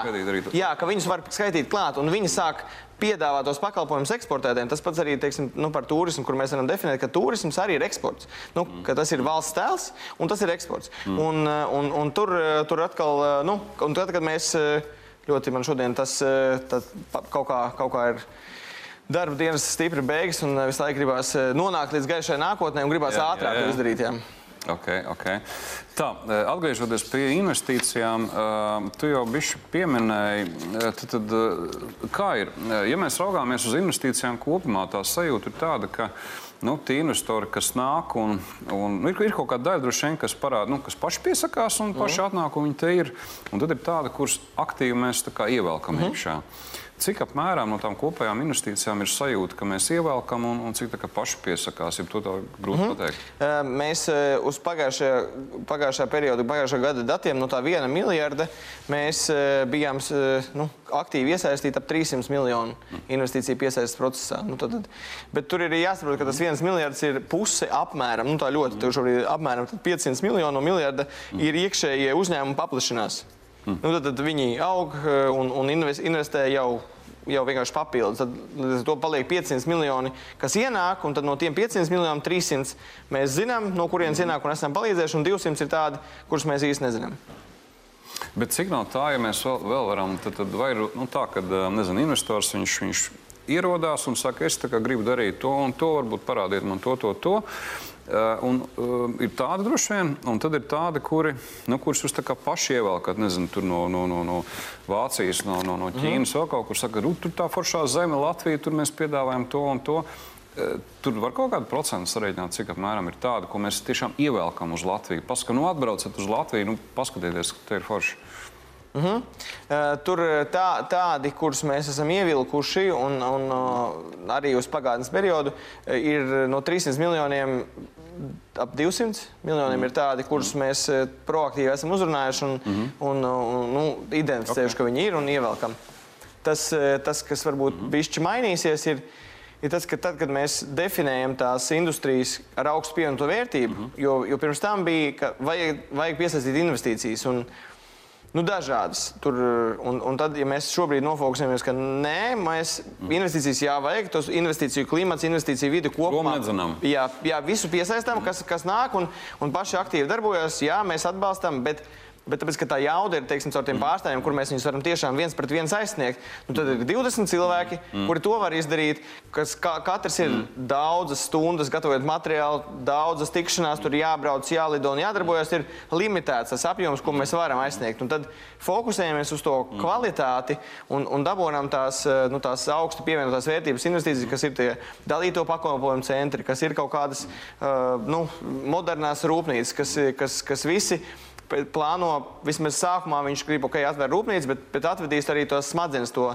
jā, ka viņus var skaitīt klāt, un viņi sāk piedāvāt tos pakalpojumus eksportētājiem. Tas pats arī teiksim, nu, par turismu, kur mēs varam definēt, ka turisms arī ir eksports. Nu, mm. Tas ir valsts tēls un tas ir eksports. Mm. Un, un, un tur, tur atkal, nu, un tad, kad mēs ļoti man šodien tas, tas kaut, kā, kaut kā ir darba dienas stipri beigas un visu laiku gribās eh, nonākt līdz gaišai nākotnē un gribās jā, ātrāk jā, jā. izdarīt. Jā. Okay, okay. Tā, eh, atgriežoties pie investīcijām, eh, tu jau bišķi pieminēji, tad, tad, kā ir, ja mēs raugāmies uz investīcijām kopumā, tā sajūta ir tāda, ka nu, tie investori, kas nāk, un, un ir, ir kaut kāda daļa, droši vien, kas parāda, nu, kas paši piesakās un paši mhm. atnāk, un viņi te ir. Un tad ir tāda, kuras aktīvi mēs ievelkam mm -hmm. iekšā. Cik apmēram no tām kopējām investīcijām ir sajūta, ka mēs ievelkam un, un cik tā kā paši piesakās, ja to tā grūti mm -hmm. pateikt? Mēs uz pagājušajā, pagājušā perioda, pagājušā gada datiem no tā viena miljarda mēs bijām nu, aktīvi iesaistīti ap 300 miljonu investīciju piesaistes procesā. Nu, tad, tad, bet tur ir jāsaprot, ka tas viens miljards ir puse apmēram, nu tā ļoti, tur šobrīd apmēram 500 miljonu no miljarda ir iekšējie uzņēmumi paplašinās. Mm. Nu, tad, tad viņi aug eh, un, un investē jau jau vienkārši papildus. Tad līdz ar to paliek 500 miljoni, kas ienāk, un no tiem 500 miljoniem 300 mēs zinām, no kurienes ienāk un esam palīdzējuši, un 200 ir tādi, kurus mēs īsti nezinām. Bet cik no tā, ja mēs vēl, vēl varam, tad, tad vai ir nu, tā, ka eh, investors viņš, viņš ierodās un saka, es gribu darīt to un to, varbūt parādiet man to, to, to. Uh, un, uh, ir tādi droši vien, un tad ir tādi, kuri, nu, kurus jūs paši ievelkat, nezinu, no, no, no, no Vācijas, no, no, no Ķīnas, mm. vēl kaut kur saka, tur tā foršā zeme, Latvija, tur mēs piedāvājam to un to. Uh, tur var kaut kādu procentu sarēķināt, cik apmēram ir tāda, ko mēs tiešām ievelkam uz Latviju. Paskatieties, nu, atbraucat uz Latviju, nu, paskatieties, ka te ir forši. Uh -huh. uh, tur tā, tādi, kurus mēs esam ievilkuši, un, un uh, arī uz pagātnes periodu, ir no 300 miljoniem ap 200 miljoniem ir tādi, kurus mēs proaktīvi esam uzrunājuši un, mm -hmm. un, un nu, identificējuši, okay. ka viņi ir un ievelkam. Tas, tas kas varbūt mm -hmm. bišķi mainīsies, ir, ir tas, ka tad, kad mēs definējam tās industrijas ar augstu pievienoto vērtību, mm -hmm. jo, jo pirms tam bija, ka vajag, vajag piesaistīt investīcijas. Un, Nu, dažādas. Tur, un, un tad, ja mēs šobrīd nofokusējamies, ka nē, mēs investīcijas jāvajag, tos investīciju klimats, investīciju vidi kopumā. Jā, jā, visu piesaistām, kas, kas nāk un, un paši aktīvi darbojas. Jā, mēs atbalstam, bet Bet tāpēc, ka tā jauda ir teiksim, caur tiem pārstāvjiem, kur mēs viņus varam tiešām viens pret viens aizsniegt, nu, tad ir 20 cilvēki, mm. kuri to var izdarīt. Kas, ka, katrs ir mm. daudzas stundas gatavojot materiālu, daudzas tikšanās, tur jābrauc, jālido un jādarbojas. Ir limitēts tas apjoms, ko mēs varam aizsniegt. Un tad fokusējamies uz to mm. kvalitāti un, un dabūjam tās, nu, tās augstu pievienotās vērtības investīcijas, kas ir tie dalīto pakalpojumu centri, kas ir kaut kādas uh, nu, modernās rūpnīcas, kas, kas, kas visi plāno vismaz sākumā viņš grib ok, atvērt rūpnīcu, bet, bet atvedīs arī tos smadzenes. To,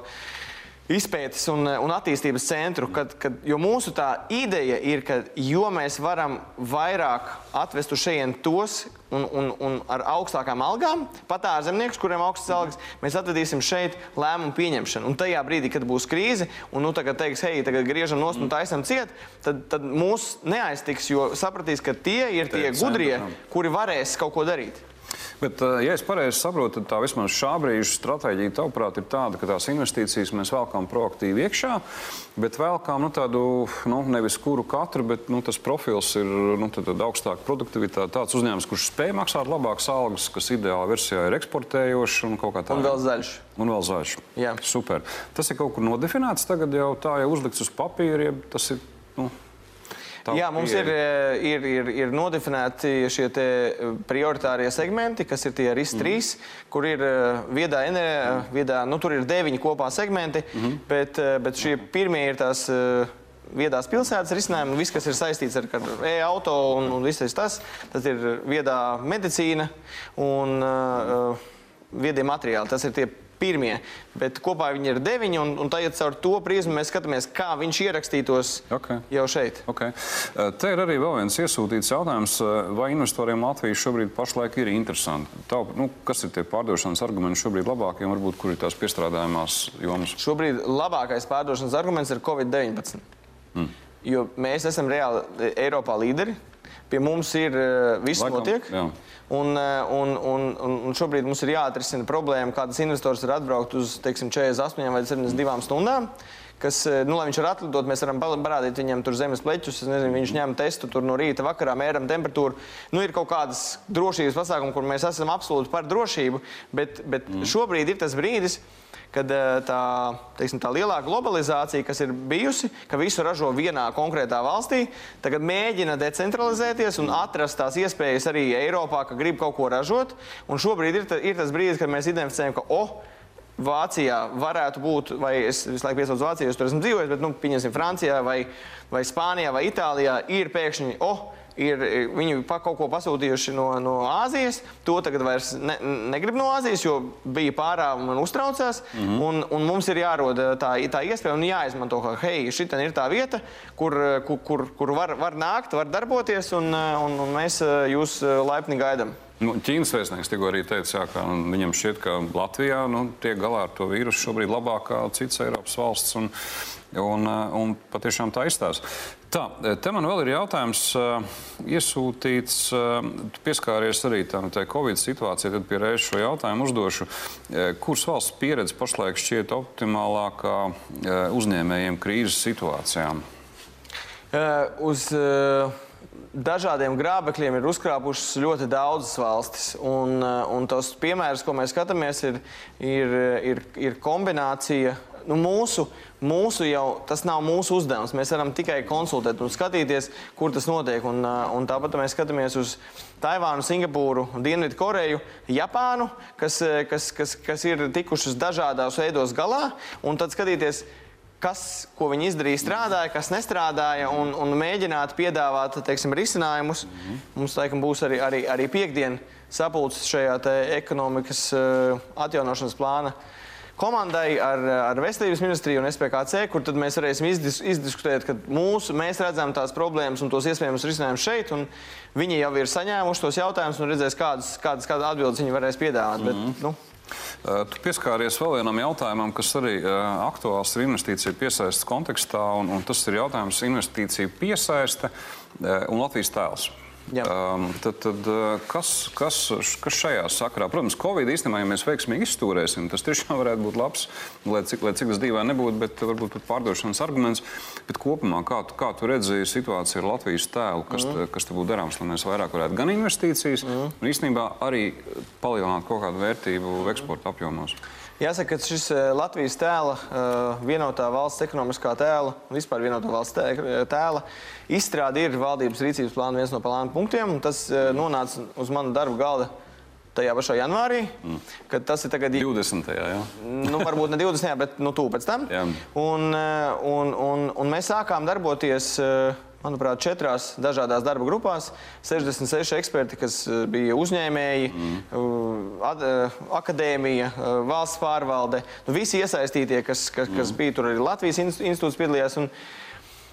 izpētes un, un attīstības centru. Kad, kad, jo mūsu tā ideja ir, ka jo mēs varam vairāk atvest uz šejienes tos un, un, un ar augstākām algām, pat ārzemniekus, kuriem augstas algas, mēs atradīsim šeit lēmumu pieņemšanu. Un tajā brīdī, kad būs krīze, un nu, tagad teiks, hei, tagad griežam nost un taisam ciet, tad, tad mūs neaiztiks, jo sapratīs, ka tie ir tie gudrie, kuri varēs kaut ko darīt. Bet, eh, ja es pareizi saprotu, tad tā vismaz šā brīža stratēģija, tavuprāt, ir tāda, ka tās investīcijas mēs velkam proaktīvi iekšā, bet velkam nu, tādu nu, nevis kuru katru, bet nu, tas profils ir nu, tad, tad augstāka produktivitāte. Tāds uzņēmums, kurš spēj maksāt labākas algas, kas ideālā versijā ir eksportējošs un kaut kā tāda. Un vēl zaļš. Un vēl zaļš. Jā. Super. Tas ir kaut kur nodefinēts tagad jau tā, jau uzlikts uz papīra, ja tas ir. Nu, Jā, mums ir, eh, ir, ir, ir nodefinēti šie eh, prioritārie segmenti, kas ir tie RIS 3, mm. kur ir eh, viedā, viedā nu, tur ir deviņi kopā segmenti, mm. bet, bet šie pirmie ir tās viedās pilsētas risinājumi, viss, kas ir saistīts ar, ar e-auto un, un viss tas, tas ir viedā medicīna un uh, viedie materiāli. Tas ir tie pirmie. Bet kopā viņi ir deviņi, un, un tagad caur to prizmu mēs skatāmies, kā viņš ierakstītos okay. jau šeit. Okay. Te ir arī vēl viens iesūtīts jautājums, vai investoriem Latvija šobrīd pašlaik ir interesanti. Tā, nu, kas ir tie pārdošanas argumenti šobrīd labākie, un varbūt kur ir tās piestrādājumās jomas? Šobrīd labākais pārdošanas arguments ir Covid-19. Mm. Jo mēs esam reāli Eiropā līderi. Pie mums ir viss Laikam, notiek. Jā. Un, un, un, un šobrīd mums ir jāatrisina problēma, kādas investors ir atbraukt uz teiksim, 48 vai 72 stundām. Kas, nu, lai viņš var atlidot, mēs varam parādīt viņam tur zemes pleķus. Nezinu, viņš ņem testu no rīta, vakarā mēram temperatūru. Nu, ir kaut kādas drošības pasākumi, kur mēs esam absolūti par drošību, bet, bet mm. šobrīd ir tas brīdis, kad kad eh, tā, teiksim, tā lielā globalizācija, kas ir bijusi, ka visu ražo vienā konkrētā valstī, tagad mēģina decentralizēties un atrast tās iespējas arī Eiropā, ka grib kaut ko ražot. Un šobrīd ir, ta, ir tas brīdis, kad mēs identificējam, ka, oh, Vācijā varētu būt, vai es visu laiku piesaucu Vāciju, jo tur esmu dzīvojis, bet, nu, pieņemsim, Francijā vai, vai Spānijā vai Itālijā ir pēkšņi, oh, ir viņi pa kaut ko pasūtījuši no, no Āzijas. To tagad vairs ne, negrib no Āzijas, jo bija pārāvumi un uztraucās. Mm -hmm. un, un mums ir jārod tā, tā iespēja un jāizmanto, ka hei, šī ir tā vieta, kur, kur, kur, kur var, var nākt, var darboties, un, un, un mēs jūs laipni gaidām. Nu, Ķīnas vēstnieks tikko arī teica, jā, ka viņam šķiet, ka Latvijā nu, tiek galā ar to vīrusu šobrīd labāk kā citas Eiropas valsts. Un, un, un patiešām tā izstāsta. Tā, te man vēl ir jautājums, iesūtīts, pieskāries arī tam Covid situācijai, tad pie reizes šo jautājumu uzdošu. Kuras valsts pieredze pašlaik šķiet optimālākā uzņēmējiem krīzes situācijām? Uz, dažādiem grābekļiem ir uzkrāpušas ļoti daudzas valstis. Un, un tos piemērus, ko mēs skatāmies, ir, ir, ir, ir kombinācija nu, mūsu, mūsu jau tas nav mūsu uzdevums. Mēs varam tikai konsultēt un skatīties, kur tas notiek. Un, un tāpat mēs skatāmies uz Taivānu, Singapūru, Dienvidu Koreju, Japānu, kas, kas, kas, kas ir tikušas dažādos veidos galā, un tad skatīties, kas, ko viņi izdarīja, strādāja, kas nestrādāja, un, un mēģināt piedāvāt teiksim, risinājumus. Mm -hmm. Mums laikam būs arī, arī, arī piekdiena sapulces šajā ekonomikas uh, atjaunošanas plāna komandai ar, ar Veselības ministriju un SPKC, kur tad mēs varēsim izdis, izdiskutēt, ka mūsu, mēs redzam tās problēmas un tos iespējamos risinājumus šeit, un viņi jau ir saņēmuši tos jautājumus un redzēs, kādas, kādas, kādas atbildes viņi varēs piedāvāt. Mm -hmm. Bet, mhm. nu, Tu pieskāries vēl vienam jautājumam, kas arī aktuāls ir investīciju piesaistes kontekstā, un, un tas ir jautājums investīciju piesaiste un Latvijas tēls. Um, tad, tad kas, kas, kas šajā sakarā? Protams, Covid īstenībā, ja mēs veiksmīgi izturēsim, tas tiešām varētu būt labs, lai cik, lai cik tas dīvaini nebūtu, bet varbūt pat pārdošanas arguments. Bet kopumā, kā, tu, kā tu redzi situāciju ar Latvijas tēlu, kas, mm. te, kas te būtu darāms, lai mēs vairāk varētu gan investīcijas, mm. un īstenībā arī palielināt kaut kādu vērtību eksporta apjomos? Jāsaka, ka šis Latvijas tēla, vienotā valsts ekonomiskā tēla, vispār vienotā valsts tēla izstrāde ir valdības rīcības plāna viens no plāna punktiem. Tas nonāca uz manu darbu galda tajā pašā janvārī, mm. kad tas ir tagad 20. Jā. Nu, varbūt ne 20. bet nu, tūlīt pēc tam. Jā. Un, un, un, un mēs sākām darboties. Uh, manuprāt, četrās dažādās darba grupās. 66 eksperti, kas eh, bija uzņēmēji, mm. ad, eh, akadēmija, valsts pārvalde. Nu, visi iesaistītie, kas, kas, mm. kas bija tur, arī Latvijas institūts piedalījās. Un,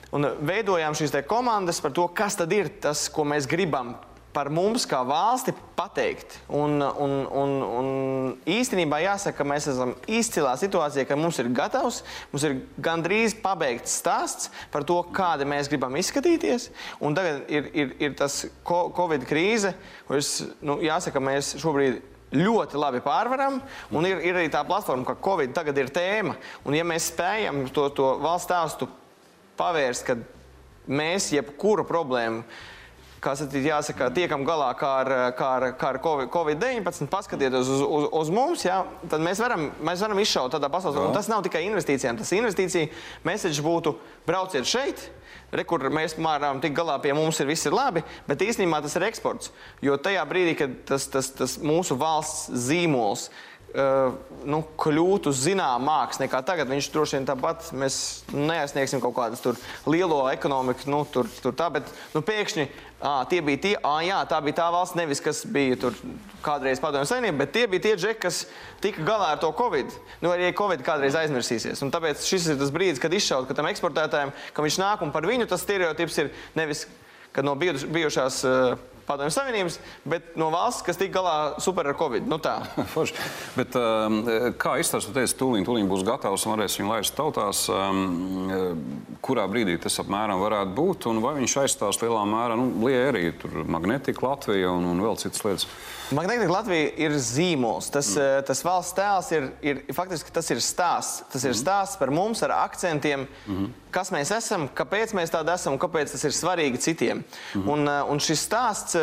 Un veidojām šīs komandas par to, kas tad ir tas, ko mēs gribam par mums kā valsti pateikt. Un, un, un, un īstenībā jāsaka, ka mēs esam izcilā situācijā, ka mums ir gatavs, mums ir gandrīz pabeigts stāsts par to, kāda mēs gribam izskatīties. Un tagad ir, ir, ir tas Covid krīze, kuras, nu, jāsaka, mēs šobrīd ļoti labi pārvaram. Un ir, ir arī tā platforma, ka Covid tagad ir tēma. Un ja mēs spējam to, to valsts stāstu pavērst, kad mēs jebkuru problēmu kā sacīt, jāsaka, tiekam galā kā ar, kā ar, kā ar Covid-19, paskatieties uz, uz, uz mums, jā, tad mēs varam, mēs varam izšaut tādā pasaulē. Tas nav tikai investīcijām, tas investīcija message būtu brauciet šeit. Re, kur mēs varam tikt galā pie mums, ir viss ir labi, bet īstenībā tas ir eksports. Jo tajā brīdī, kad tas, tas, tas mūsu valsts zīmols uh, nu, kļūt uz zināmu mākslu nekā tagad. Viņš droši vien tāpat mēs neaizsniegsim kaut kādas tur lielo ekonomiku, nu, tur, tur tā, bet nu, pēkšņi à, tie bija tie, à, jā, tā bija tā valsts, nevis kas bija tur kādreiz padomju saimnieki, bet tie bija tie džeki, kas tika galā ar to Covid. Nu, arī Covid kādreiz aizmirsīsies. Un tāpēc šis ir tas brīdis, kad izšaut, ka tam eksportētājiem, ka viņš nāk un par viņu tas stereotips ir nevis, kad no bijušās uh, padomju savienības, bet no valsts, kas tika galā super ar Covid. Nu tā. <laughs> bet, um, kā izstāstīt, teicu, tūlīt, tūlīt būs gatavs un varēs viņu laist tautās, um, kurā brīdī tas apmēram varētu būt un vai viņš aizstās lielā mērā, nu, lieja arī tur magnetika Latvija un, un vēl citas lietas. Magnetika Latvija ir zīmols. Tas, mm. tas valsts tēls ir, ir faktiski tas ir stāsts. Tas ir mm. stāsts par mums ar akcentiem, mm. kas mēs esam, kāpēc mēs tādi esam un kāpēc tas ir svarīgi citiem. Mm. Un, eh, un šis stāsts eh,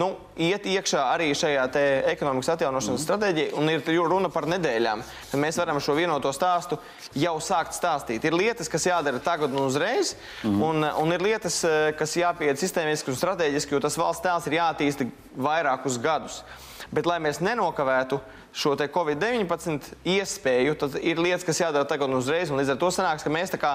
nu, iet iekšā arī šajā ekonomikas atjaunošanas mm. stratēģijā, un ir runa par nedēļām. Tad mēs varam šo vienoto stāstu jau sākt stāstīt. Ir lietas, kas jādara tagad un uzreiz, mm. un, un ir lietas, kas jāpieiet sistēmiski un strateģiski, jo tas valsts tēls ir jātīsta vairākus gadus. Bet, lai mēs nenokavētu šo Covid-19 iespēju, tad ir lietas, kas jādara tagad un uzreiz. Un līdz ar to sanāks, ka mēs kā,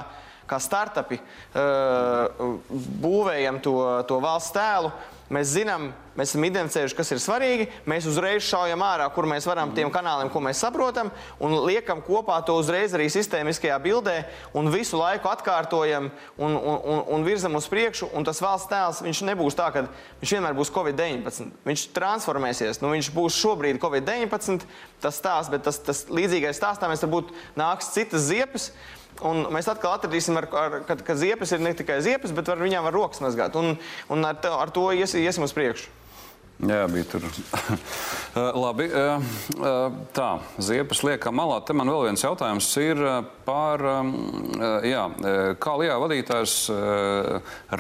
kā startupi uh, būvējam to, to valsts tēlu Mēs zinām, mēs esam identificējuši, kas ir svarīgi. Mēs uzreiz šaujam ārā, kur mēs varam tiem kanāliem, ko mēs saprotam, un liekam kopā to uzreiz arī sistēmiskajā bildē, un visu laiku atkārtojam un, un, un, un virzam uz priekšu. Un tas valsts tēls nebūs tā, ka viņš vienmēr būs Covid-19. Viņš transformēsies. Nu, viņš būs šobrīd Covid-19, tas stāsts, bet tas, tas līdzīgais stāstā mēs varbūt nāks citas ziepes. Un mēs atkal atradīsim, ar, ar, ka, ka ziepes ir ne tikai ziepes, bet ar viņām var rokas mazgāt. Un, un ar, to, ar to ies, iesim uz priekšu. Jā, bija tur. <laughs> Labi, tā, ziepes liekam malā. Te man vēl viens jautājums ir par, jā, kā Lijā vadītājs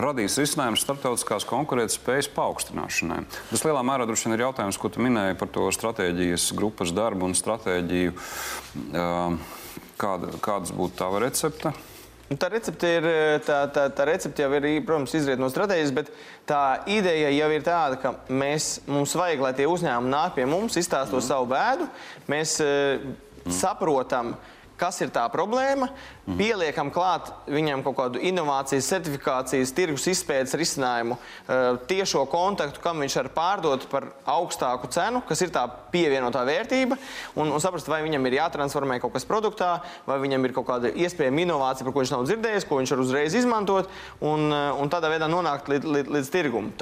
radīs risinājumu starptautiskās konkurētspējas paaugstināšanai. Tas lielā mērā droši vien ir jautājums, ko tu minēji par to stratēģijas grupas darbu un stratēģiju. Uh, Kāda, kādas būtu tava recepte? Nu, tā recepte, ir, tā, tā, tā recepte jau ir, protams, izriet no stratēģijas, bet tā ideja jau ir tāda, ka mēs, mums vajag, lai tie uzņēmumi nāk pie mums, izstāsto mm. savu bēdu, mēs mm. saprotam, uh, kas ir tā problēma, mm. pieliekam klāt viņam kaut kādu inovācijas, certifikācijas, tirgus izpētes risinājumu, eh, tiešo kontaktu, kam viņš var pārdot par augstāku cenu, kas ir tā pievienotā vērtība, un, un saprast, vai viņam ir jātransformē kaut kas produktā, vai viņam ir kaut kāda iespējama inovācija, par ko viņš nav dzirdējis, ko viņš var uzreiz izmantot, un, eh, un tādā veidā nonākt līdz, līdz, līdz tirgumu.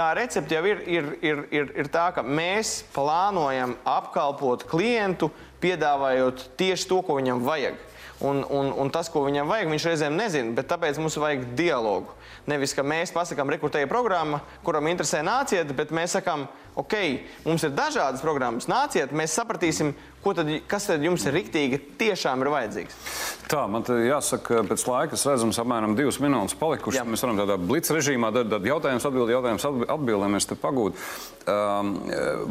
Tā, recepte jau ir, ir, ir, ir, ir tā, ka mēs plānojam apkalpot klientu piedāvājot tieši to, ko viņam vajag. Un, un, un tas, ko viņam vajag, viņš reizēm nezina, bet tāpēc mums vajag dialogu. Nevis, ka mēs pasakām, rekrutēja programma, kuram interesē nāciet, bet mēs sakām, ok, mums ir dažādas programmas, nāciet, mēs sapratīsim, tad, kas tad jums ir riktīgi, tiešām ir vajadzīgs. Tā, man jāsaka, pēc laika es redzu, mums apmēram divas minūtes palikušas. Mēs varam tādā blitz režīmā, tad, tad jautājums atbild, jautājums atbild, lai mēs te pagūtu. Um,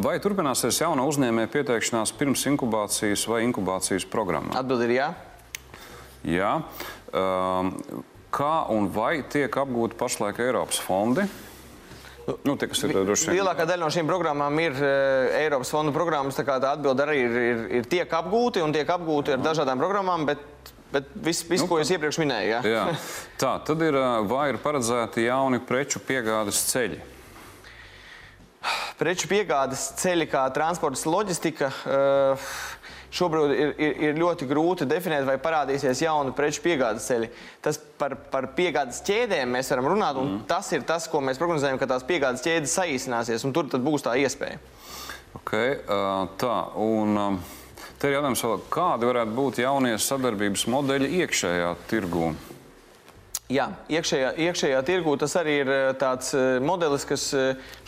vai turpināsies jauna uzņēmēja pieteikšanās pirms inkubācijas vai inkubācijas programmā? Atbild ir jā. Jā. Um, kā un vai tiek apgūti pašlaik Eiropas fondi? Nu, tie, ir, vien... Lielākā daļa no šīm programmām ir uh, Eiropas fondu programmas. Tā, tā atbilde arī ir, ir, ir tiek apgūti un tiek apgūti ar dažādām programmām. Bet... Bet viss, vis, nu, ko es iepriekš minēju, jā. jā. <laughs> Tā, tad ir, vai ir paredzēti jauni preču piegādes ceļi? Preču piegādes ceļi kā transports, loģistika. Uh, šobrīd ir, ir, ir ļoti grūti definēt, vai parādīsies jauni preču piegādes ceļi. Tas par, par piegādes ķēdēm mēs varam runāt, un mm. tas ir tas, ko mēs prognozējam, ka tās piegādes ķēdes saīsināsies, un tur būs tā iespēja. Okay, tā, un, Te ir jautājums, kādi varētu būt jaunie sadarbības modeļi iekšējā tirgū? Jā, iekšējā, iekšējā tirgū tas arī ir tāds modelis, kas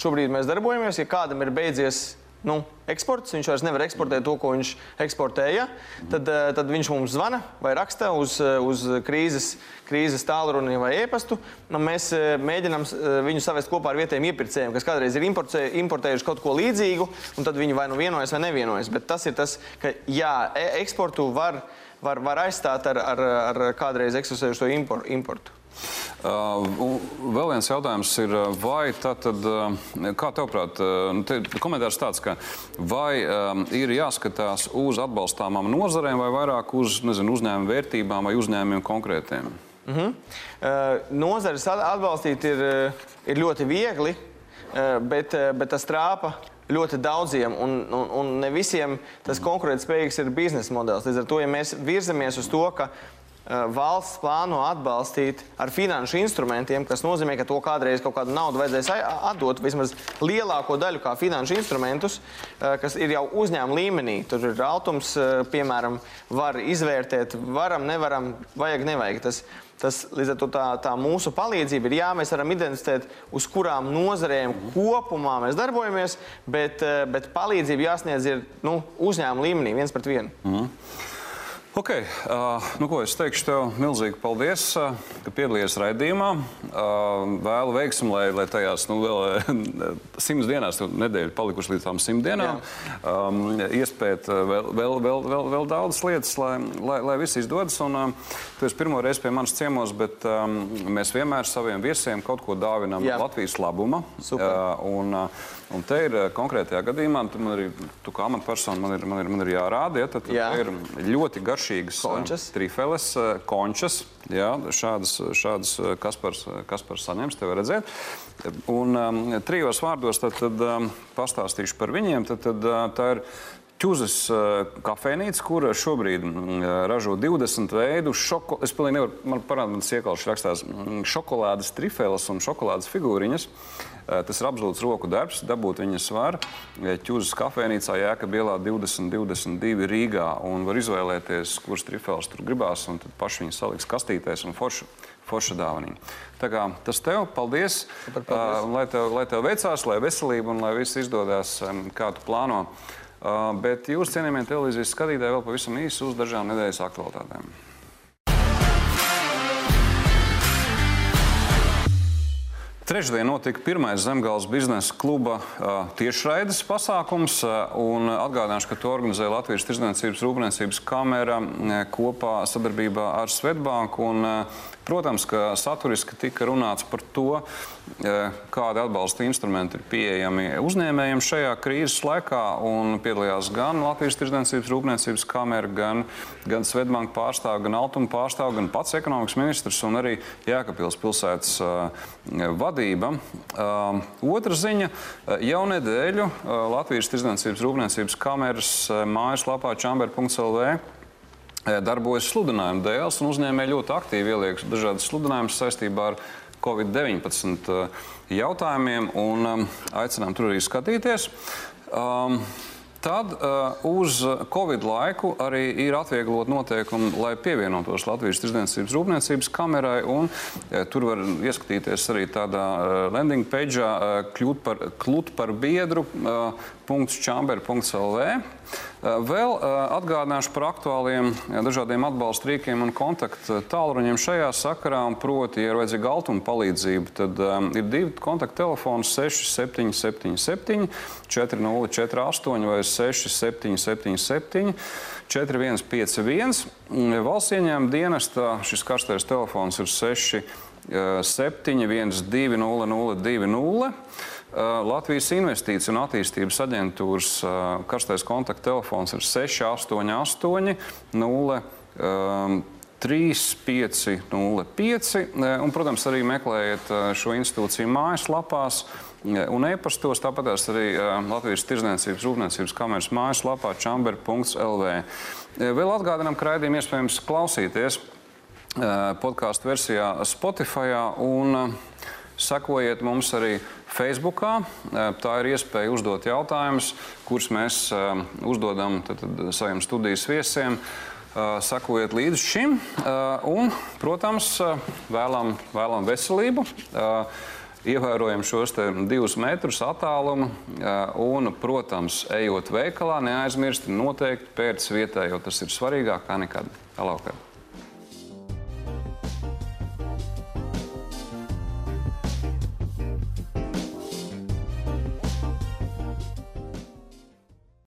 šobrīd mēs darbojamies. Ja kādam ir beidzies nu, eksports, viņš vairs nevar eksportēt to, ko viņš eksportēja, tad, eh, tad viņš mums zvana vai raksta uz, eh, uz krīzes, krīzes tālruni vai e-pastu. Nu, mēs eh, mēģinām viņu savest kopā ar vietējiem iepirkējiem, kas kādreiz ir importējuši kaut ko līdzīgu, un tad viņi vai nu vienojas vai nevienojas. Bet tas ir tas, ka jā, eksportu var, var, var aizstāt ar, ar, ar kādreiz eksistējušo importu. Uh, vēl viens jautājums ir, vai tad, uh, kā tev prāt, uh, komentārs tāds, ka vai um, ir jāskatās uz atbalstāmām nozarēm vai vairāk uz nezinu, uzņēmumu vērtībām vai uzņēmumiem konkrētiem? Uh -huh. uh, nozares atbalstīt ir, ir ļoti viegli, uh, bet, uh, bet tas trāpa ļoti daudziem, un, un, un ne visiem tas konkurētspējīgs ir biznesa modelis. Līdz ar to, ja mēs virzamies uz to, ka uh, valsts plāno atbalstīt ar finanšu instrumentiem, kas nozīmē, ka to kādreiz kaut kādu naudu vajadzēs atdot, vismaz lielāko daļu kā finanšu instrumentus, uh, kas ir jau uzņēmuma līmenī. Tur ir altums, uh, piemēram, var izvērtēt, varam, nevaram, vajag, nevajag. Tas, Tas, līdz ar to tā, tā mūsu palīdzība ir, jā, mēs varam identificēt, uz kurām nozarēm kopumā mēs darbojamies, bet, eh, bet palīdzība jāsniedz ir nu, uzņēmuma līmenī, viens pret vienu. Mm. Ok, uh, nu ko, es teikšu tev milzīgi paldies, uh, ka piedalījies raidījumā. Uh, vēlu veiksmu, lai, lai tajās nu, vēl simts dienās, nedēļa palikuši līdz tām simt dienām, um, iespēt vēl, vēl, vēl, vēl, vēl daudzas lietas, lai, lai, lai viss izdodas. Un, uh, tu esi pirmo reizi pie manas ciemos, bet um, mēs vienmēr saviem viesiem kaut ko dāvinam Jā. Latvijas labuma. Super. Uh, un, uh, Un te ir konkrētajā gadījumā, tu, ir, tu kā amatpersona man ir, man ir, man ir jārāda, ja, tad jā. ir ļoti garš garšīgas končas. trifeles, končas. Jā, šādas, šādas Kaspars, Kaspars saņems, te var redzēt. Un um, trijos vārdos tad, tad, um, pastāstīšu par viņiem. Tad, tad, tā ir Čūzas kafejnīca, kur šobrīd ražo 20 veidu šokolādes. Es pilnīgi nevaru, man parādīt, man siekalši rakstās šokolādes trifēles un šokolādes figūriņas. Tas ir absolūts roku darbs, dabūt viņas var. Čūzas kafejnīcā Jēkab ielā 2022 Rīgā un var izvēlēties, kuras trifēles tur gribās un tad paši viņas saliks kastītēs un forši forša dāvanība. Tā kā tas tev, paldies. Super, paldies. Uh, lai, tev, lai tev veicās, lai veselība un lai viss izdodas, um, kā tu plāno. Uh, bet jūs, cienījamie televīzijas skatītāji, vēl pavisam īsi uz dažām nedēļas aktualitātēm. Trešdien notika pirmais Zemgājas biznesa kluba tiešraides pasākums. Atgādināšu, ka to organizēja Latvijas Tirdzniecības Rūpniecības kamera kopā sadarbībā ar Svetbanku. Un, Protams, ka saturiski tika runāts par to, kādi atbalsta instrumenti ir pieejami uzņēmējiem šajā krīzes laikā. Piedalījās gan Latvijas Tirdzniecības Rūpniecības kamera, gan, gan Svetbanka pārstāvja, gan Altuma pārstāvja, gan pats ekonomikas ministrs un arī Jēkabils pilsētas uh, vadība. Uh, otra ziņa - jau nedēļu uh, Latvijas Tirdzniecības Rūpniecības kameras mājaslapā chamber.lv darbojas sludinājuma dēls, un uzņēmēji ļoti aktīvi ieliek dažādas sludinājumus saistībā ar Covid-19 jautājumiem, un aicinām tur arī skatīties. Tad uh, uz Covid laiku arī ir atvieglot noteikumi, lai pievienotos Latvijas Tirdzniecības Rūpniecības kamerai. Un, uh, tur var ieskatīties arī tādā uh, landing page, uh, kļūt par, kļūt par biedru. Uh, chamber.lv. Uh, vēl uh, atgādināšu par aktuāliem dažādiem atbalsta rīkiem un kontaktu tālruņiem šajā sakarā. Proti, ja ir vajadzīga altuma palīdzība, tad um, ir divi kontaktu telefoni 6777, 4048 vai 6777, 4151. Valsts ieņēmuma dienestā šis karstais telefons ir 6. 7, 1, 2, 0, 0, 2, 0. Latvijas Investīciju un attīstības aģentūras karstais kontakttelefons ir 688 0. 3505. Un, protams, arī meklējiet šo institūciju mājaslapās un e-pastos. Tāpat arī Latvijas Tirzniecības Rūpniecības kameras mājaslapā chamber.lv. Vēl atgādinām, ka raidījumu iespējams klausīties podkāstu versijā Spotify. Un, Sekojiet mums arī Facebook. Tā ir iespēja uzdot jautājumus, kurus mēs uzdodam tad, tad, saviem studijas viesiem. Sekojiet līdzi šim un, protams, vēlam, vēlam veselību. Ievērojam šos divus metrus attālumu un, protams, ejot veikalā, neaizmirst noteikti pēc vietā, jo tas ir svarīgāk kā nekad. Alaukad.